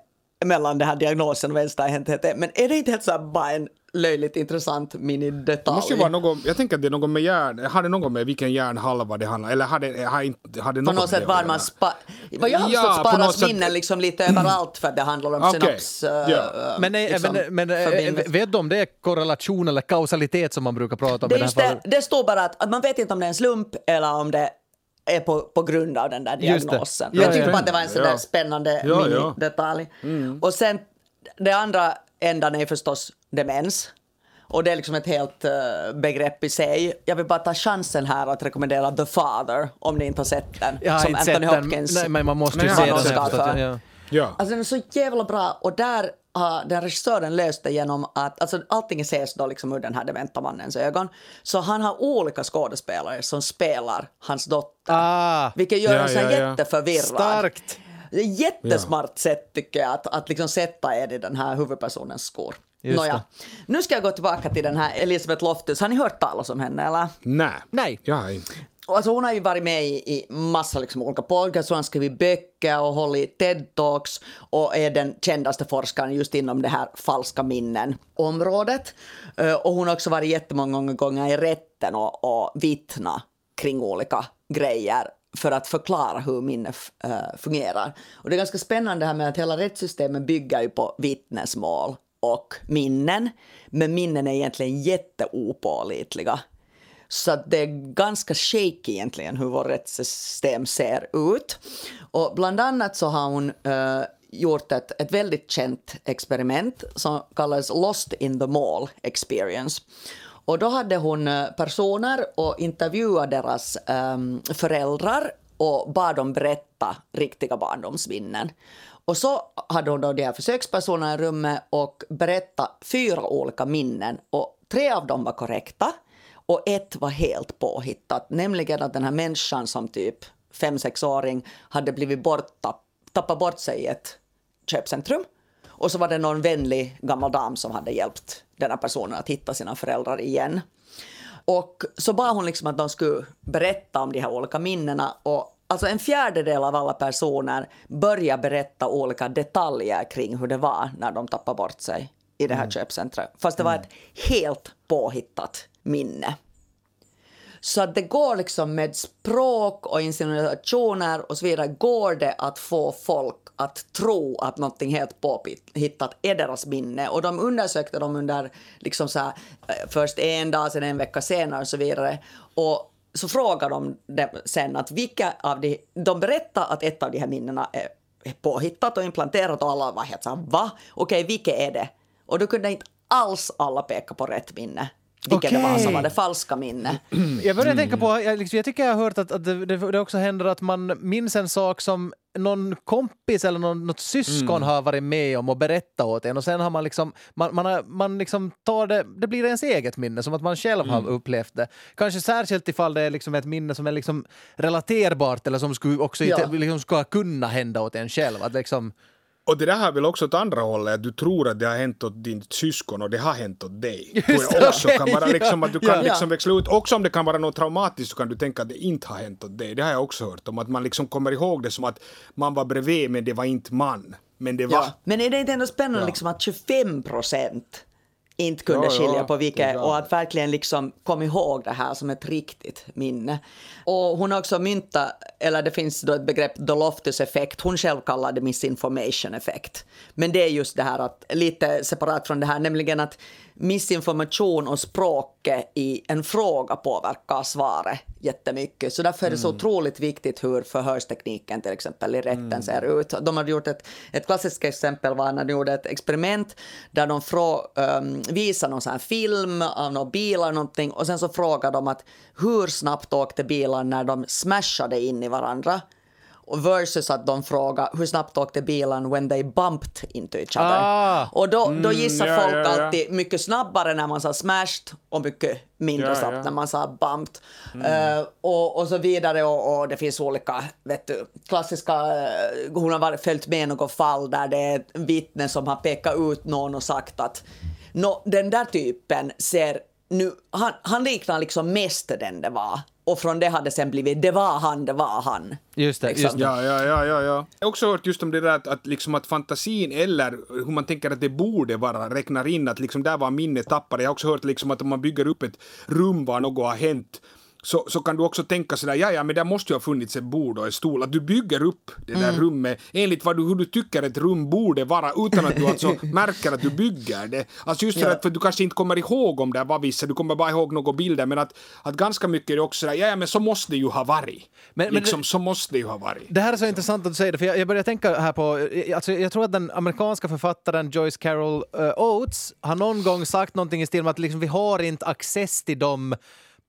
mellan den här diagnosen och vänsterhänthet är, men är det inte helt så här bara en löjligt intressant Det minidetalj? måste ju vara något, jag tänker att det är något med hjärn, har det något med vilken hjärnhalva det handlar eller har det, har inte, har det På något något med sätt var man spa, vad jag har Ja, förstått på något sparas sätt- minnen liksom lite överallt för att det handlar om Okej, synaps... ja. eh, Men, nej, liksom, men, men eh, förbindelse. vet du om det är korrelation eller kausalitet som man brukar prata om det, i är det just här det, det står bara att, att man vet inte om det är en slump eller om det är på, på grund av den där diagnosen. Ja, jag tyckte ja. bara att det var en sån där spännande Ja, ja. minidetalj. Och sen, det andra ändan är förstås demens. Och det är liksom ett helt eh, begrepp i sig. Jag vill bara ta chansen här att rekommendera The Father, om ni inte har sett den. Jag har som inte Anthony sett den. Hopkins Nej, men man måste ju se den. den. Ja. Ja. Alltså den är så jävla bra och där har den regissören löst det genom att, alltså allting ses då liksom ur den här dementa mannens ögon. Så han har olika skådespelare som spelar hans dotter. Ah, Vilket gör Ja, här ja, ja. jätteförvirrad. starkt! Det är ett jättesmart sätt tycker jag att, att liksom sätta er i den här huvudpersonens skor. Just Nåja. Nu ska jag gå tillbaka till den här Elisabeth Loftus. Har ni hört talas om henne eller? Nej. Nej. Jag har inte. Och Alltså hon har ju varit med i, i massa liksom olika podcasts, hon har skrivit böcker och hållit TED-talks och är den kändaste forskaren just inom det här falska minnen-området. Eh, Och hon har också varit jättemånga gånger i rätten och, och vittna kring olika grejer för att förklara hur minne eh, fungerar. Och det är ganska spännande det här med att hela rättssystemet bygger ju på vittnesmål och minnen, men minnen är egentligen jätteopålitliga. Så det är ganska shaky egentligen hur vårt rättssystem ser ut. Och bland annat så har hon eh, gjort ett, ett väldigt känt experiment som kallas Lost in the Mall Experience. Och då hade hon eh, personer och intervjuade deras ehm, föräldrar och bad dem berätta riktiga barndomsminnen. Och så hade hon då de här försökspersonerna i rummet och berättade fyra olika minnen och tre av dem var korrekta och ett var helt påhittat, nämligen att den här människan som typ fem sexåring hade blivit borta, tappat bort sig i ett köpcentrum. Och så var det någon vänlig gammal dam som hade hjälpt den här personen att hitta sina föräldrar igen. Och så bad hon liksom att de skulle berätta om de här olika minnena. Och alltså en fjärdedel av alla personer börjar berätta olika detaljer kring hur det var när de tappade bort sig i det här köpcentret. Fast det var ett helt påhittat minne. Så att det går liksom med språk och insinuationer och så vidare, går det att få folk att tro att någonting helt påhittat är deras minne. Och de undersökte dem under liksom så här, eh, först en dag, sen en vecka senare och så vidare. Och så frågar de dem sen att vilka av de, de berättar att ett av de här minnena är påhittat och implanterat och alla var helt såhär va? Okej, vilket är det? Och då kunde inte alls alla peka på rätt minne. Vilket det var som det falska minne. Jag börjar tänka på, jag, liksom, jag tycker jag har hört att, att det, det, också händer att man minns en sak som någon kompis eller någon, något syskon har varit med om och berättat åt en och sen har man liksom, man, man, har, man liksom tar det, det blir ens eget minne som att man själv har upplevt det. Kanske särskilt ifall det är liksom ett minne som är liksom relaterbart eller som skulle också Ja. liksom ska kunna hända åt en själv. Att liksom, Och det där har väl också åt andra hållet, att du tror att det har hänt åt din syskon och det har hänt åt dig. Just det, också kan vara liksom att du kan ja. liksom växla ut, också om det kan vara något traumatiskt så kan du tänka att det inte har hänt åt dig. Det har jag också hört om, att man liksom kommer ihåg det som att man var bredvid men det var inte man. Men det var... Ja. Men är det inte ändå spännande liksom att 25 procent inte kunde Ja, ja, skilja på är vilket bra. och att verkligen liksom kom ihåg det här som ett riktigt minne. Och hon har också myntat, eller det finns då ett begrepp, the Loftus effekt, hon själv kallar det misinformation effekt. Men det är just det här att, lite separat från det här, nämligen att missinformation och språket i en fråga påverkar svaret jättemycket. Så därför är det så otroligt viktigt hur förhörstekniken till exempel i rätten ser ut. De hade gjort ett, ett klassiskt exempel var när de gjorde ett experiment där de frå, um, visade någon sån film av några bilar någonting och sen så frågade de att hur snabbt åkte bilar när de smashade in i varandra versus att de frågar hur snabbt åkte bilen when they bumped into each other. Ah. Och då, då gissar ja, folk ja, ja. alltid mycket snabbare när man sa smashed och mycket mindre snabbt när man sa bumped. Eh, och, och så vidare och, och det finns olika vet du, klassiska, eh, hon har varit, följt med något fall där det är ett vittne som har pekat ut någon och sagt att Nå, den där typen ser nu, han, han liknar liksom mest den det var. Och från det hade sen blivit det var han, det var han. Just det, Liksom. just det. Ja, ja, ja, ja, ja. Jag har också hört just om det där att, att, liksom att fantasin eller hur man tänker att det borde vara räknar in att liksom där var minnet tappade. Jag har också hört liksom att om man bygger upp ett rum var något har hänt så, så kan du också tänka sådär, ja, ja, men där måste ju ha funnits ett bord och en stol. Att du bygger upp det där Mm. rummet enligt vad du, hur du tycker ett rum borde vara utan att du alltså märker att du bygger det. Alltså just det Ja. för du kanske inte kommer ihåg om det var vissa, du kommer bara ihåg några bilder, men att, att ganska mycket är det också sådär, ja, ja, men så måste det ju ha varit. Men- men liksom, det- så måste det ju ha varit. Det här är så intressant att du säger det, för jag, jag börjar tänka här på... Alltså jag tror att den amerikanska författaren Joyce Carol eh, Oates har någon gång sagt någonting i stil med att liksom, vi har inte access till de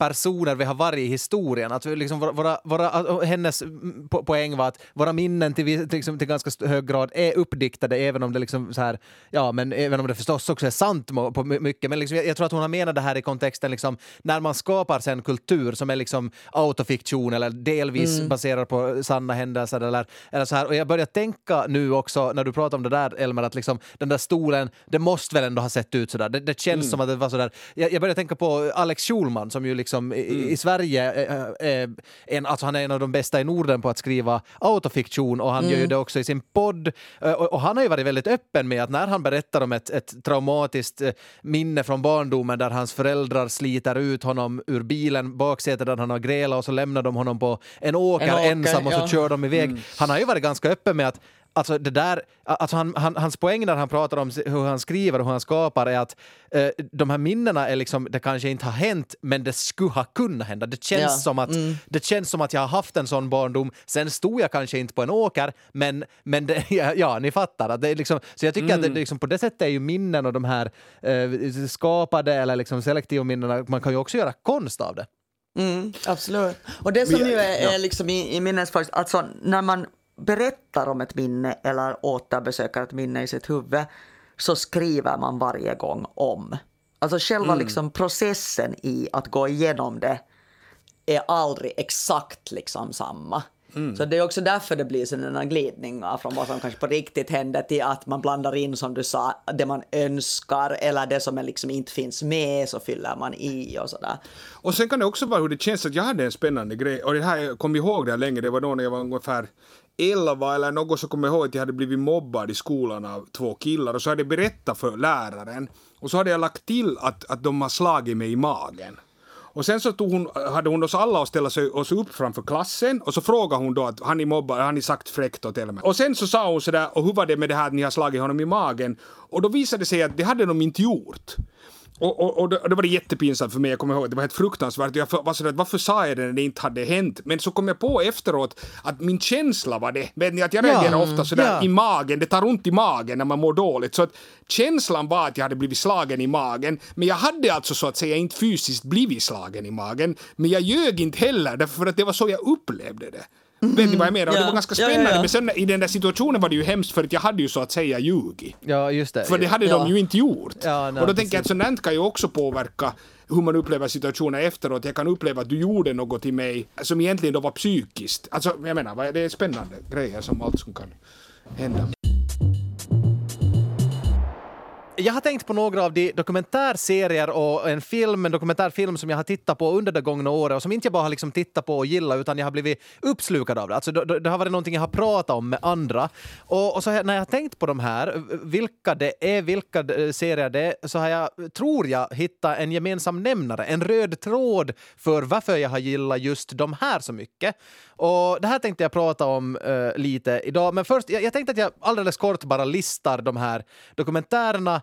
personer vi har varit i historien. Att vi liksom våra, våra, hennes mm, po- poäng var att våra minnen till, liksom, till ganska hög grad är uppdiktade även om det liksom så här, ja men även om det förstås också är sant på my- mycket. Men liksom, jag, jag tror att hon har menat det här i kontexten liksom, när man skapar sen kultur som är liksom autofiktion eller delvis baserad på sanna händelser eller, eller så här. Och jag börjar tänka nu också när du pratar om det där Elmer att liksom den där stolen, det måste väl ändå ha sett ut sådär. Det, det känns som att det var sådär. Jag, jag börjar tänka på Alex Schulman som ju liksom i, i Sverige, eh, eh, en, alltså han är en av de bästa i Norden på att skriva autofiktion och han gör ju det också i sin podd. Eh, Och, och han har ju varit väldigt öppen med att när han berättar om ett, ett traumatiskt eh, minne från barndomen där hans föräldrar sliter ut honom ur bilen, baksätet där han har grälat och så lämnar de honom på en åker, En åker, ensam och så ja. kör de iväg. Han har ju varit ganska öppen med att Alltså det där, alltså han, han, hans poäng när han pratar om hur han skriver och hur han skapar är att eh, de här minnena är liksom, det kanske inte har hänt, men det skulle ha kunnat hända. Det känns, Ja, som att, det känns som att jag har haft en sån barndom. Sen stod jag kanske inte på en åker, men, men det, ja, ja, ni fattar. Att det är liksom, så jag tycker att det, det liksom, på det sättet är ju minnen och de här eh, skapade eller liksom selektiva minnena, man kan ju också göra konst av det. Mm, absolut. Och det som ju är, är liksom i, i minnesfaktiskt, alltså när man berättar om ett minne eller återbesöker ett minne i sitt huvud så skriver man varje gång om. Alltså själva liksom processen i att gå igenom det är aldrig exakt liksom samma. Så det är också därför det blir sådana glidningar från vad som kanske på riktigt händer till att man blandar in som du sa, det man önskar eller det som liksom inte finns med så fyller man i och sådär. Och sen kan det också vara hur det känns att jag hade en spännande grej och det här jag kom ihåg det här länge, det var då när jag var ungefär 11 eller något så kommer jag ihåg att jag hade blivit mobbad i skolan av två killar och så hade jag berättat för läraren och så hade jag lagt till att, att de har slagit mig i magen. Och sen så tog hon, hade hon oss alla att ställa sig oss upp framför klassen och så frågade hon då att har ni mobbat, har ni sagt fräckt åt Elmer? Och sen så sa hon sådär, och hur var det med det här att ni har slagit honom i magen? Och då visade det sig att det hade de inte gjort. Och, och, och, och då var det jättepinsamt för mig, jag kommer ihåg, det var helt fruktansvärt. Jag var sådär, varför sa jag det när det inte hade hänt? Men så kom jag på efteråt att min känsla var det. Vet ni, att jag Ja. reagerar ofta sådär Ja. i magen, det tar ont i magen när man mår dåligt. Så att känslan var att jag hade blivit slagen i magen, men jag hade alltså så att säga inte fysiskt blivit slagen i magen. Men jag ljög inte heller, därför att det var så jag upplevde det. Vet ni vad jag menar? Och det Ja. var ganska Ja, ja, spännande, ja. men sen i den där situationen var det ju hemskt för att jag hade ju så att säga ljugit. Ja, just det. För det hade Ja. de ju inte gjort. Ja, nej, och då tänker jag att sånt kan ju också påverka hur man upplever situationer efteråt. Jag kan uppleva att du gjorde något till mig som egentligen då var psykiskt. Alltså, jag menar, det är spännande grejer som allt som kan hända. Jag har tänkt på några av de dokumentärserier och en film, en dokumentärfilm som jag har tittat på under det gångna året och som inte jag bara har liksom tittat på och gillat utan jag har blivit uppslukad av det. Alltså det, det har varit någonting jag har pratat om med andra. Och, och så här, när jag har tänkt på de här, vilka det är, vilka eh, serier det är, så har jag, tror jag, hittat en gemensam nämnare, en röd tråd för varför jag har gillat just de här så mycket. Och det här tänkte jag prata om uh, lite idag, men först, jag, jag tänkte att jag alldeles kort bara listar de här dokumentärerna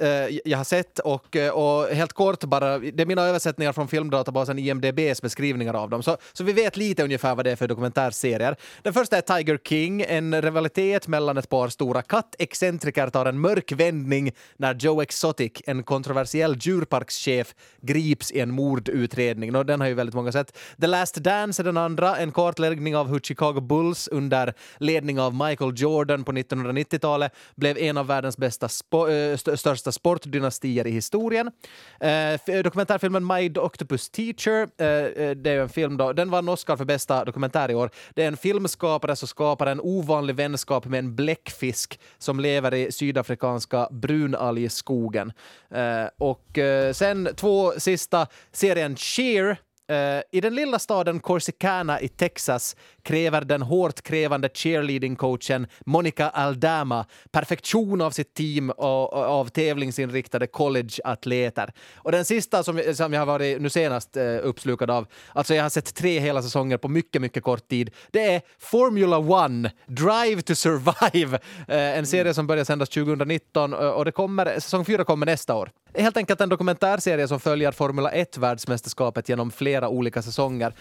Eh, jag har sett och, eh, och helt kort bara, det är mina översättningar från filmdatabasen IMDBs beskrivningar av dem. Så, så vi vet lite ungefär vad det är för dokumentärserier. Den första är Tiger King, en rivalitet mellan ett par stora kattexcentriker tar en mörk vändning när Joe Exotic, en kontroversiell djurparkschef, grips i en mordutredning. Och den har ju väldigt många sett. The Last Dance är den andra, en kartläggning av hur Chicago Bulls under ledning av Michael Jordan på 1990-talet blev en av världens bästa spo- eh, största största sportdynastier i historien. Eh, eh dokumentärfilmen My Octopus Teacher, eh, eh, det är en film då, den vann Oscar för bästa dokumentär i år. Det är en filmskapare som skapar en ovanlig vänskap med en bläckfisk som lever i sydafrikanska brunalgskogen. Eh, och eh, sen två sista, serien Cheer Uh, I den lilla staden Corsicana i Texas kräver den hårt krävande cheerleading-coachen Monica Aldama perfektion av sitt team och, och av tävlingsinriktade college-atleter. Och den sista som, som jag har varit nu senast uh, uppslukad av, alltså jag har sett tre hela säsonger på mycket, mycket kort tid, det är Formula One, Drive to Survive, uh, en serie som börjar sändas 2019 och det kommer, säsong fyra kommer nästa år. Helt enkelt en dokumentärserie som följer Formula 1-världsmästerskapet genom flera olika säsonger.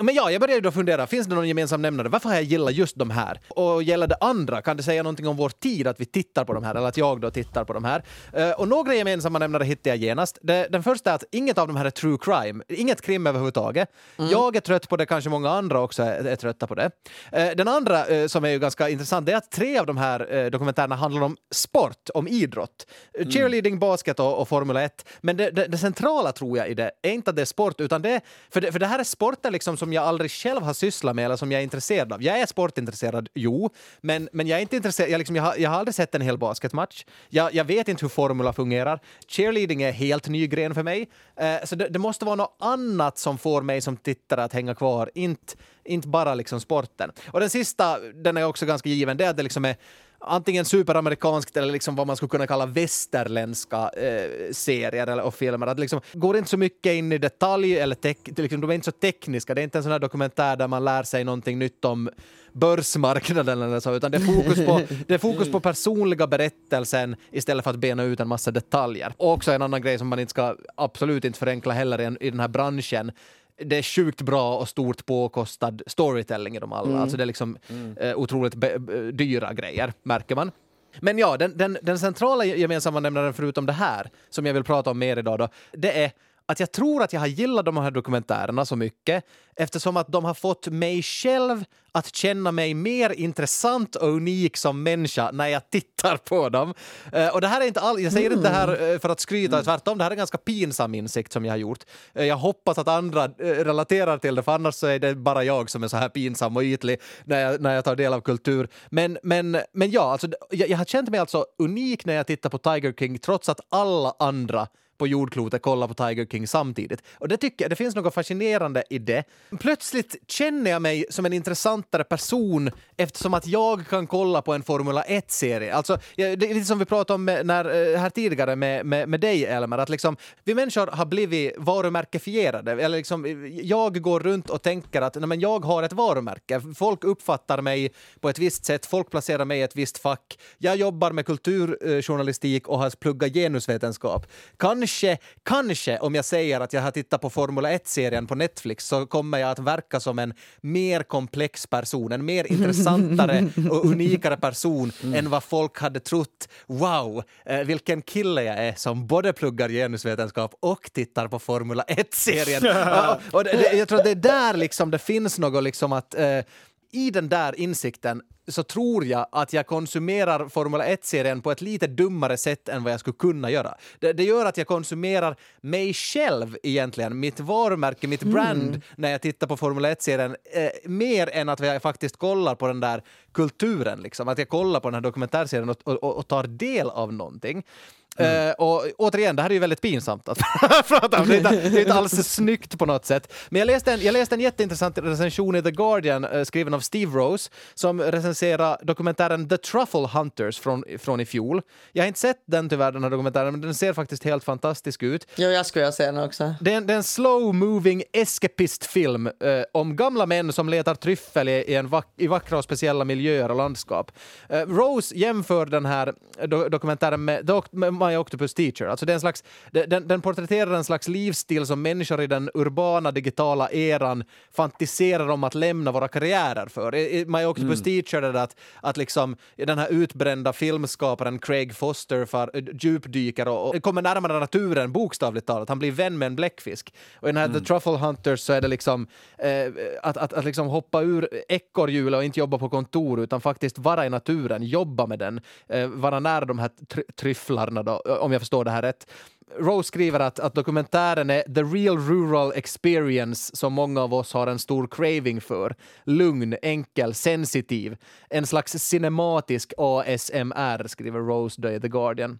Men ja, jag började då fundera, finns det någon gemensam nämnare? Varför har jag gillat just de här? Och gäller det andra, kan det säga någonting om vår tid att vi tittar på de här, eller att jag då tittar på de här? Uh, och några gemensamma nämnare hittade jag genast. Den första är att inget av de här är true crime, inget krim överhuvudtaget. Mm. Jag är trött på det, kanske många andra också är, är trötta på det. Uh, den andra uh, som är ju ganska intressant, det är att tre av de här dokumentärerna handlar om sport, om idrott. Mm. Cheerleading, basket och, och Formula 1. Men det, det, det, centrala tror jag i det är inte att det är sport, utan det, för det, för det här är sporter liksom som som jag aldrig själv har sysslat med eller som jag är intresserad av. Jag är sportintresserad, jo, men, men jag är inte intresserad. Jag, liksom, jag, har, jag har aldrig sett en hel basketmatch. Jag, jag vet inte hur formula fungerar. Cheerleading är helt ny gren för mig. Eh, så det, det, måste vara något annat som får mig som tittare att hänga kvar, inte, inte bara liksom sporten. Och den sista, den är också ganska given, det är att det liksom är antingen superamerikanskt eller liksom vad man skulle kunna kalla västerländska eh, serier eller, och filmer. Att liksom, går inte så mycket in i detalj, eller tek, liksom, de är inte så tekniska. Det är inte en sån här dokumentär där man lär sig någonting nytt om börsmarknaden eller så, utan det är fokus på, det är fokus på personliga berättelsen istället för att bena ut en massa detaljer. Och också en annan grej som man inte ska absolut inte förenkla heller i, i den här branschen det är sjukt bra och stort påkostad storytelling i dem alla. Mm. Alltså det är liksom mm. eh, otroligt dyra grejer, märker man. Men ja, den, den, den centrala gemensamma nämnaren förutom det här, som jag vill prata om mer idag, då, det är att jag tror att jag har gillat de här dokumentärerna så mycket eftersom att de har fått mig själv att känna mig mer intressant och unik som människa när jag tittar på dem. Uh, och det här är inte all, jag säger mm. inte det här uh, för att skryta, mm. tvärtom, det här är en ganska pinsam insikt som jag har gjort. Uh, jag hoppas att andra relaterar till det, för annars är det bara jag som är så här pinsam och ytlig när jag, när jag tar del av kultur. Men, men, men ja, alltså, jag, jag har känt mig alltså unik när jag tittar på Tiger King trots att alla andra på jordklotet kolla på Tiger King samtidigt. Och det tycker jag, det finns något fascinerande i det. Plötsligt känner jag mig som en intressantare person eftersom att jag kan kolla på en Formula 1-serie. Alltså, det är lite som vi pratade om när, eh, här tidigare med, med, med dig, Elmer, att liksom, vi människor har blivit varumärkefierade. Eller liksom, jag går runt och tänker att nej, men jag har ett varumärke. Folk uppfattar mig på ett visst sätt, folk placerar mig i ett visst fack. Jag jobbar med kulturjournalistik och har pluggat genusvetenskap. Kan kanske, kanske om jag säger att jag har tittat på Formula 1-serien på Netflix så kommer jag att verka som en mer komplex person, en mer intressantare och unikare person mm. än vad folk hade trott. Wow, eh, vilken kille jag är som både pluggar genusvetenskap och tittar på Formula 1-serien. och, och det, jag tror att det är där liksom det finns något liksom att eh, i den där insikten så tror jag att jag konsumerar Formula 1-serien på ett lite dummare sätt än vad jag skulle kunna göra. Det, det gör att jag konsumerar mig själv egentligen, mitt varumärke, mitt brand, när jag tittar på Formula 1-serien, eh, mer än att jag faktiskt kollar på den där kulturen. Liksom. Att jag kollar på den här dokumentärserien och, och, och tar del av någonting. Mm. Eh, och återigen, det här är ju väldigt pinsamt att prata om. Det är, inte, det är inte alls snyggt på något sätt. Men jag läste en, jag läste en jätteintressant recension i The Guardian eh, skriven av Steve Rose som recenserar dokumentären The Truffle Hunters från, från i fjol. Jag har inte sett den tyvärr, den här dokumentären, men den ser faktiskt helt fantastisk ut. Jo, jag skulle se den också. Det är en, slow-moving escapist-film eh, om gamla män som letar tryffel i, i, en vack, i vackra och speciella miljöer och landskap. Rose jämför den här do, dokumentären med, dok, med My Octopus Teacher. Alltså det en slags, den, den porträtterar en slags livsstil som människor i den urbana digitala eran fantiserar om att lämna våra karriärer för. I, i My Octopus Teacher är det att, att liksom den här utbrända filmskaparen Craig Foster far, djupdyker och, och kommer närmare naturen bokstavligt talat. Han blir vän med en bläckfisk. Och i den här The Truffle Hunters så är det liksom eh, att, att, att liksom hoppa ur ekorrhjulet och inte jobba på kontor utan faktiskt vara i naturen, jobba med den, eh, vara nära de här tr tryfflarna då, Eh, om jag förstår det här rätt. Rose skriver att, att dokumentären är the real rural experience som många av oss har en stor craving för. Lugn, enkel, sensitiv. En slags cinematisk ASMR, skriver Rose då i The Guardian.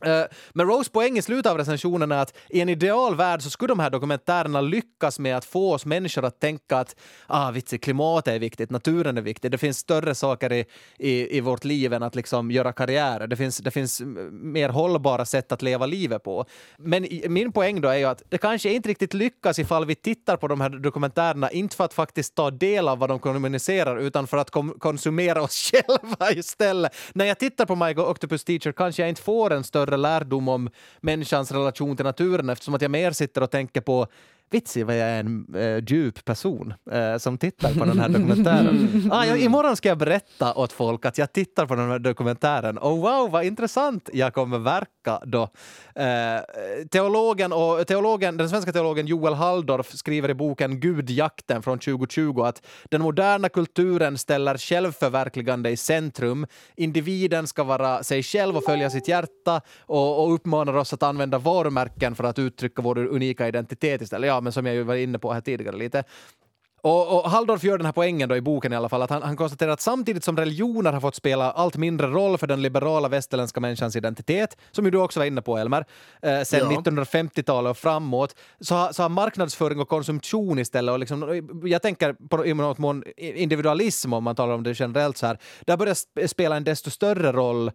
Eh, men Rose poäng i slutet av recensionen är att i en ideal värld så skulle de här dokumentärerna lyckas med att få oss människor att tänka att ah, vitsi, klimatet är viktigt, naturen är viktig, det finns större saker i, i, i vårt liv än att liksom göra karriär. Det finns, det finns mer hållbara sätt att leva livet på. Men i, min poäng då är ju att det kanske inte riktigt lyckas ifall vi tittar på de här dokumentärerna, inte för att faktiskt ta del av vad de kommunicerar, utan för att kom, konsumera oss själva istället. När jag tittar på My Octopus Teacher kanske jag inte får en större större lärdom om människans relation till naturen eftersom att jag mer sitter och tänker på Vitsi vad jag är en äh, djup person äh, som tittar på den här dokumentären. ah, jag, imorgon ska jag berätta åt folk att jag tittar på den här dokumentären. Och wow, vad intressant jag kommer verka då. Eh, teologen, och, teologen, den svenska teologen Joel Halldorf skriver i boken Gudjakten från 2020 att den moderna kulturen ställer självförverkligande i centrum. Individen ska vara sig själv och följa sitt hjärta och, och uppmanar oss att använda varumärken för att uttrycka vår unika identitet istället. Ja, men som jag ju var inne på här tidigare lite. Och, och Halldorf gör den här poängen då i boken i alla fall, att han, han konstaterar att samtidigt som religioner har fått spela allt mindre roll för den liberala västerländska människans identitet, som ju du också var inne på Elmer, eh, sen Ja. 1950-talet och framåt, så har, så har marknadsföring och konsumtion istället, och liksom, jag tänker på i något mån individualism om man talar om det generellt så här, börjat sp- spela en desto större roll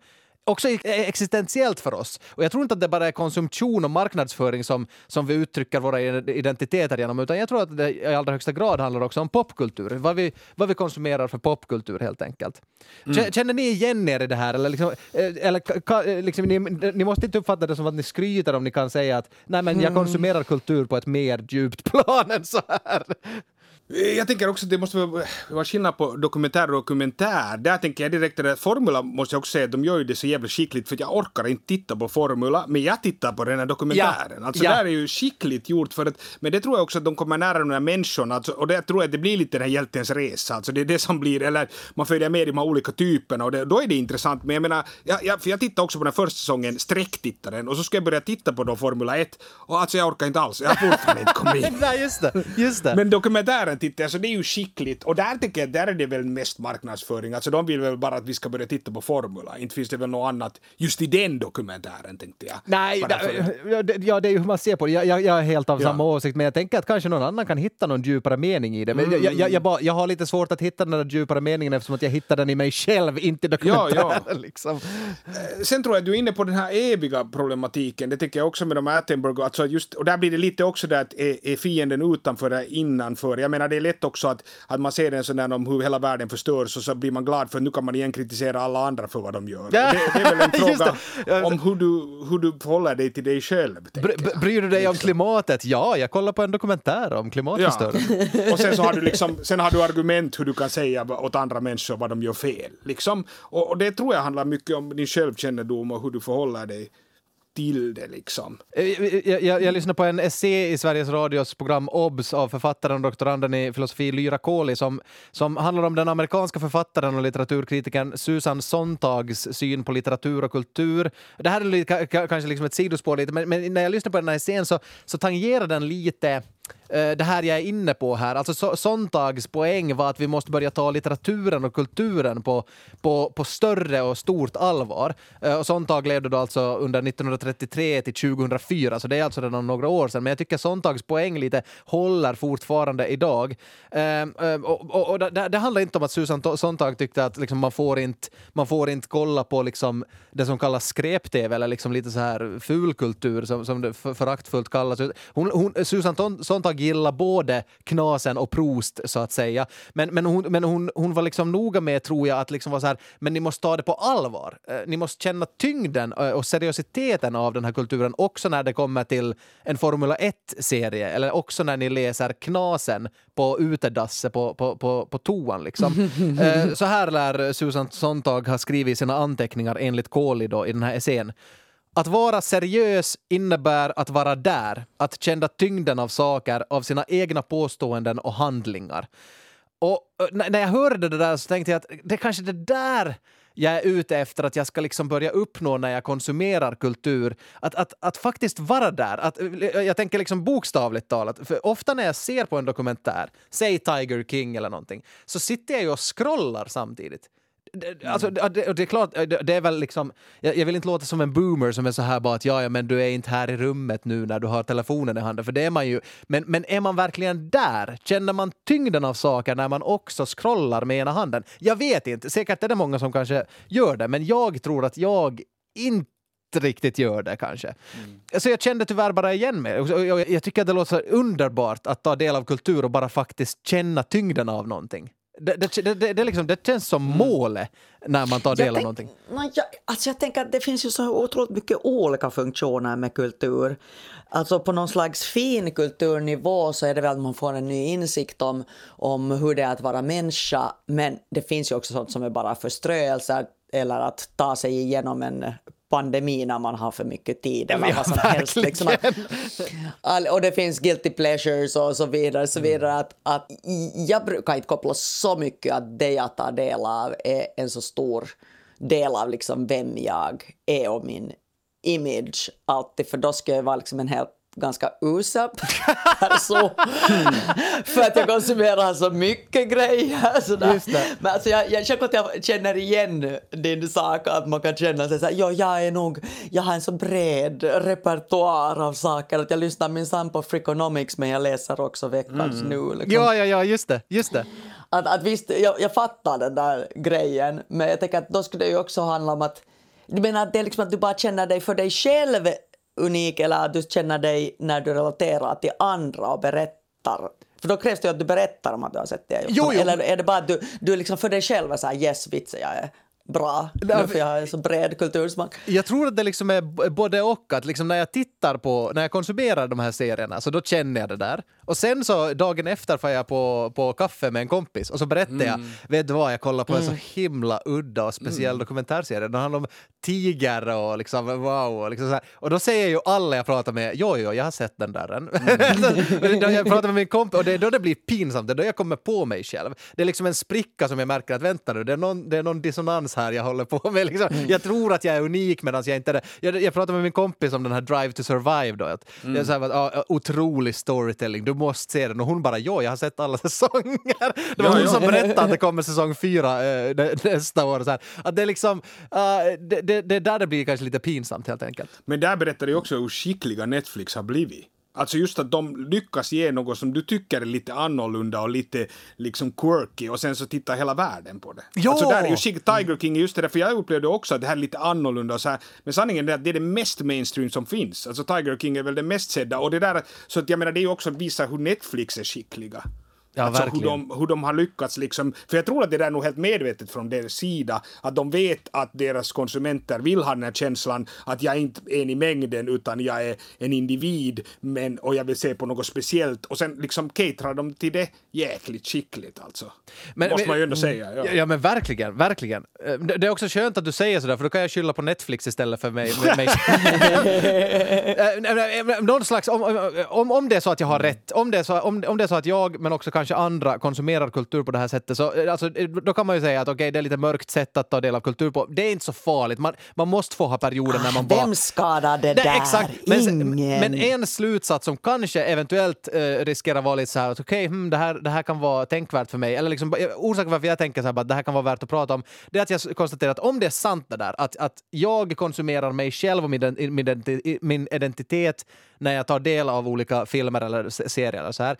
också e- existentiellt för oss. Och jag tror inte att det bara är konsumtion och marknadsföring som, som vi uttrycker våra identiteter genom, utan jag tror att det i allra högsta grad handlar också om popkultur. Vad vi, vad vi konsumerar för popkultur helt enkelt. Kä- Känner ni igen er i det här? Eller, liksom, eh, eller ka- liksom, ni, ni måste inte uppfatta det som att ni skryter om ni kan säga att nej men jag konsumerar kultur på ett mer djupt plan än så här. Jag tänker också att det måste vara vara skillnad på dokumentär och dokumentär. Där tänker jag direkt att Formula måste jag också säga att de gör ju det så jävla skickligt för jag orkar inte titta på Formula, men jag tittar på den här dokumentären. Ja, Alltså ja. där är ju skickligt gjort för att, men det tror jag också att de kommer nära de här människorna, alltså, och det tror jag att det blir lite den här hjältens resa, alltså det är det som blir, eller man följer med i de här olika typerna och det, då är det intressant, men jag menar, jag, jag, för jag tittade också på den första säsongen, sträcktittaren, och så ska jag börja titta på då Formula 1, och alltså jag orkar inte alls, jag har fortfarande inte kommit in. nej, just det. Just det. Men dokumentären tittar jag, så det är ju skickligt. Och där tycker jag, där är det väl mest marknadsföring. Alltså de vill väl bara att vi ska börja titta på Formula. Inte finns det väl något annat just i den dokumentären tänkte jag. Nej, ja, det- ja, det är ju hur man ser på det. Jag, jag, jag är helt av Ja. samma åsikt, men jag tänker att kanske någon annan kan hitta någon djupare mening i det. Men jag, jag, jag, bara, jag har lite svårt att hitta den där djupare meningen eftersom att jag hittar den i mig själv, inte i dokumentären. Ja, Liksom. Sen tror jag att du är inne på den här eviga problematiken. Det tycker jag också med de här Attenborough. Alltså just, och där blir det lite också där att är, är fienden utanför eller innanför? Jag menar det är lätt också att, att man ser en sån där om hur hela världen förstörs och så blir man glad för nu kan man igen kritisera alla andra för vad de gör. Ja, Det, det är väl en fråga om hur du, hur du förhåller dig till dig själv. bry- bryr du dig om klimatet? Ja, jag kollar på en dokumentär om klimatförstöring. Och sen så har du liksom, sen har du argument hur du kan säga åt andra människor vad de gör fel. Liksom. Och, och det tror jag handlar mycket om din självkännedom och hur du förhåller dig till det liksom. Eh, eh, eh, jag, jag, jag lyssnade på en essä i Sveriges Radios program OBS av författaren och doktoranden i filosofi Lyra Kohli som, som handlar om den amerikanska författaren och litteraturkritikern Susan Sontags syn på litteratur och kultur. Det här är lite, kanske liksom ett sidospår lite, men, men när jag lyssnar på den här essän så, så tangerar den lite Eh, det här jag är inne på här. Alltså so- Sontags poäng var att vi måste börja ta litteraturen och kulturen på, på, på större och stort allvar. Eh, och Sontag levde då alltså under 1933 till 2004, så det är alltså redan några år sedan. Men jag tycker Sontags poäng lite håller fortfarande idag. Eh, och, och, och det, det handlar inte om att Susan Sontag tyckte att liksom man, får inte, man får inte kolla på liksom det som kallas skräp-tv eller liksom lite så här fulkultur som, som det föraktfullt kallas. Hon, hon, Susan Sontag Sontag gillar både Knasen och Proust så att säga. Men, men, hon, men hon, hon var liksom noga med, tror jag, att liksom vara så här, men ni måste ta det på allvar. Eh, Ni måste känna tyngden eh, och seriositeten av den här kulturen också när det kommer till en Formula 1-serie eller också när ni läser Knasen på utedasset på, på, på, på toan. Liksom. Eh, så här lär Susan Sontag ha skrivit sina anteckningar enligt Kohli då, i den här essän. Att vara seriös innebär att vara där, att känna tyngden av saker, av sina egna påståenden och handlingar. Och eh, när jag hörde det där så tänkte jag att det är kanske det där jag är ute efter att jag ska liksom börja uppnå när jag konsumerar kultur. Att, att, att faktiskt vara där. Att, eh, jag tänker liksom bokstavligt talat. För ofta när jag ser på en dokumentär, säg Tiger King eller någonting, så sitter jag ju och scrollar samtidigt. Det- Alltså, det, det, är klart, det, är väl liksom... Jag, jag vill inte låta som en boomer som är så här bara att ja, ja, men du är inte här i rummet nu när du har telefonen i handen, för det är man ju. Men, men är man verkligen där? Känner man tyngden av saker när man också scrollar med ena handen? Jag vet inte, säkert är det många som kanske gör det, men jag tror att jag inte riktigt gör det kanske. Så jag kände tyvärr bara igen mig. Jag, jag tycker att det låter underbart att ta del av kultur och bara faktiskt känna tyngden av någonting. Det, det, det, det, liksom, det känns som målet när man tar del av tänk- någonting. Jag, alltså jag tänker att det finns ju så otroligt mycket olika funktioner med kultur. Alltså på någon slags fin kulturnivå så är det väl att man får en ny insikt om, om hur det är att vara människa. Men det finns ju också sånt som är bara förströelser eller att ta sig igenom en pandemi när man har för mycket tid eller Ja, vad som helst. Liksom att, och det finns guilty pleasures och så vidare. Så vidare att, att jag brukar inte koppla så mycket att det jag tar del av är en så stor del av liksom vem jag är och min image alltid. För då ska jag vara liksom en helt ganska usel person. för att jag konsumerar så mycket grejer. Sådär. Men alltså jag, jag att jag känner igen din sak, att man kan känna sig så här, ja, jag är nog, jag har en så bred repertoar av saker att jag lyssnar minsann på Freakonomics men jag läser också veckans nu. Liksom. Ja, ja, ja, just det. Just det. Att, att visst, jag, jag fattar den där grejen, men jag tänker att då skulle det ju också handla om att du menar att det är liksom att du bara känner dig för dig själv unik eller att du känner dig när du relaterar till andra och berättar? För då krävs det ju att du berättar om att du har sett det. Jo, jo. Eller är det bara att du, du är liksom för dig själv är så här yes vitsen jag är bra, Nej, för jag har så bred kultursmak. Jag tror att det liksom är både och. Att liksom när jag tittar på, när jag konsumerar de här serierna, så då känner jag det där. Och sen så dagen efter får jag på, på kaffe med en kompis och så berättar jag, vet du vad, jag kollar på en så himla udda och speciell dokumentärserie. Den handlar om tiger och liksom wow. Och, liksom så här. och då säger ju alla jag pratar med, jo, jo, jag har sett den där. Då jag pratar med min kompis och det är då det blir pinsamt, det är då jag kommer på mig själv. Det är liksom en spricka som jag märker att vänta nu, det är någon, det är någon dissonans här jag håller på med. Liksom. Jag tror att jag är unik medan jag inte är det. Jag, jag pratade med min kompis om den här Drive to Survive då. Att jag sa att, ja, otrolig storytelling, du måste se den. Och hon bara, jo, jag har sett alla säsonger. Det var Ja, hon ja. som berättade att det kommer säsong fyra nä- nästa år. Så här. Att det är liksom, eh, det, det, det är där det blir kanske lite pinsamt helt enkelt. Men där berättar det också hur skickliga Netflix har blivit. Alltså just att de lyckas ge något som du tycker är lite annorlunda och lite liksom quirky och sen så tittar hela världen på det. Ja! Alltså där är ju Tiger King, just det där, för jag upplevde också att det här är lite annorlunda och så här, men sanningen är att det är det mest mainstream som finns. Alltså Tiger King är väl det mest sedda och det där, så att jag menar det är ju också att visa hur Netflix är skickliga. Ja, alltså hur de, hur de har lyckats liksom, för jag tror att det där är nog helt medvetet från deras sida, att de vet att deras konsumenter vill ha den här känslan att jag är inte är en i mängden utan jag är en individ men, och jag vill se på något speciellt och sen liksom caterar de till det jäkligt skickligt alltså. Men- Måste men- man ju ändå säga. Ja. Ja, men verkligen, verkligen. Eh, Det är också skönt att du säger sådär, för då kan jag skylla på Netflix istället för mig. mig. Eh, nej, Någon slags, om, om, om det är så att jag har rätt, om det, är så, om, om det är så att jag, men också kanske andra, konsumerar kultur på det här sättet, så eh, alltså, eh, då kan man ju säga att okej, det är lite mörkt sätt att ta del av kultur på. Det är inte så farligt. Man, man måste få ha perioder när man bara... Vem skadar det där? Exakt. Men, Ingen. men en slutsats som kanske eventuellt eh, riskerar vara lite så här att okej, hmm, det, här, det här kan vara tänkvärt för mig. Eller liksom, eh, orsaken varför jag tänker så här, att det här kan vara värt att prata om, det är att jag konstaterar att om det är sant det där, att, att jag konsumerar mig själv och min, min, min identitet när jag tar del av olika filmer eller se- serier eller så här,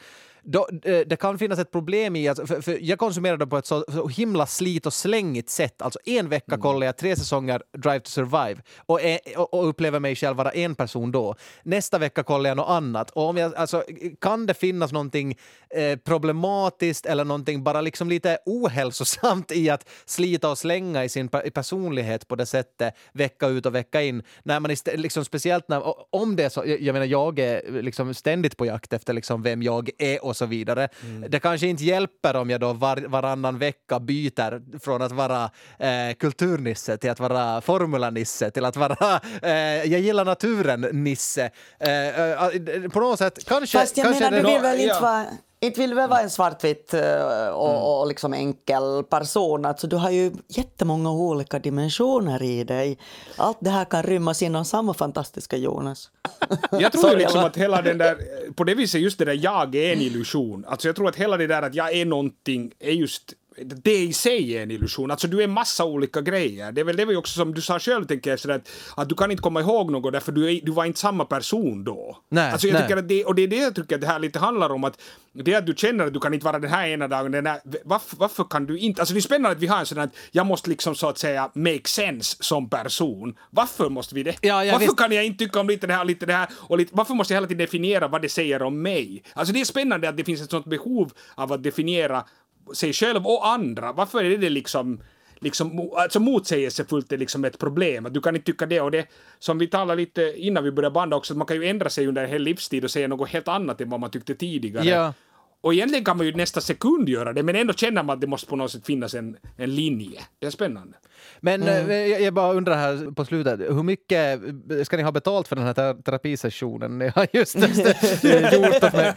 då, eh, det kan finnas ett problem i att, för, för jag konsumerar det på ett så, så himla slit och slängigt sätt. Alltså en vecka kollar jag tre säsonger Drive to Survive och, är, och, och upplever mig själv vara en person då. Nästa vecka kollar jag något annat. Och om jag, alltså, kan det finnas någonting eh, problematiskt eller någonting bara liksom lite ohälsosamt i att slita och slänga i sin per- personlighet på det sättet vecka ut och vecka in? När man istä- liksom, speciellt när, om det är så, jag, jag menar jag är liksom ständigt på jakt efter liksom vem jag är och så vidare. Det kanske inte hjälper om jag då var, varannan vecka byter från att vara eh, kulturnisse till att vara formulanisse till att vara eh, jag gillar naturen-nisse. Eh, eh, på något sätt, kanske... Fast jag kanske menar, du det- vill väl inte ja. vara... Inte vill du väl vara en svartvit eh, och, och liksom enkel person? Alltså, du har ju jättemånga olika dimensioner i dig. Allt det här kan rymmas inom samma fantastiska Jonas. Jag tror ju Sorry, liksom att hela den där, på det viset just det där jag är en illusion. Alltså jag tror att hela det där att jag är någonting är just det i sig är en illusion. Alltså du är massa olika grejer. Det är väl det vi också som du sa själv tänker jag att, att du kan inte komma ihåg något därför du, är, du var inte samma person då. Nej, alltså jag nej. tycker att det, och det är det jag tycker att det här lite handlar om att det är att du känner att du kan inte vara den här ena dagen, den här, varför, varför kan du inte, alltså det är spännande att vi har en sån att jag måste liksom så att säga make sense som person. Varför måste vi det? Ja, ja, varför visst. kan jag inte tycka om lite det här, lite det här och lite, varför måste jag hela tiden definiera vad det säger om mig? Alltså det är spännande att det finns ett sånt behov av att definiera sig själv och andra. Varför är det liksom liksom, alltså motsägelsefullt är liksom ett problem. Att du kan inte tycka det och det som vi talade lite innan vi började banda också, att man kan ju ändra sig under en hel livstid och säga något helt annat än vad man tyckte tidigare. Ja. Och egentligen kan man ju nästa sekund göra det, men ändå känner man att det måste på något sätt finnas en, en linje. Det är spännande. Men eh, jag, jag bara undrar här på slutet, hur mycket eh, ska ni ha betalt för den här ter- terapisessionen ni har just eh, gjort mig?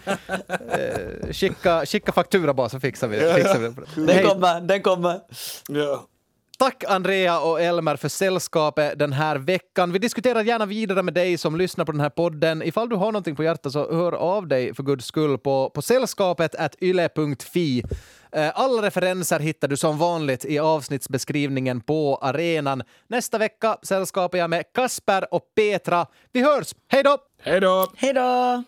Eh, Skicka, skicka faktura bara så fixar vi. Fixar vi det. Den kommer, den kommer. Ja. Tack Andrea och Elmer för sällskapet den här veckan. Vi diskuterar gärna vidare med dig som lyssnar på den här podden. Ifall du har någonting på hjärtat så hör av dig för guds skull på, på sällskapet at yle.fi. Eh, Alla referenser hittar du som vanligt i avsnittsbeskrivningen på arenan. Nästa vecka sällskapar jag med Kasper och Petra. Vi hörs! Hej då! Hej då! Hej då!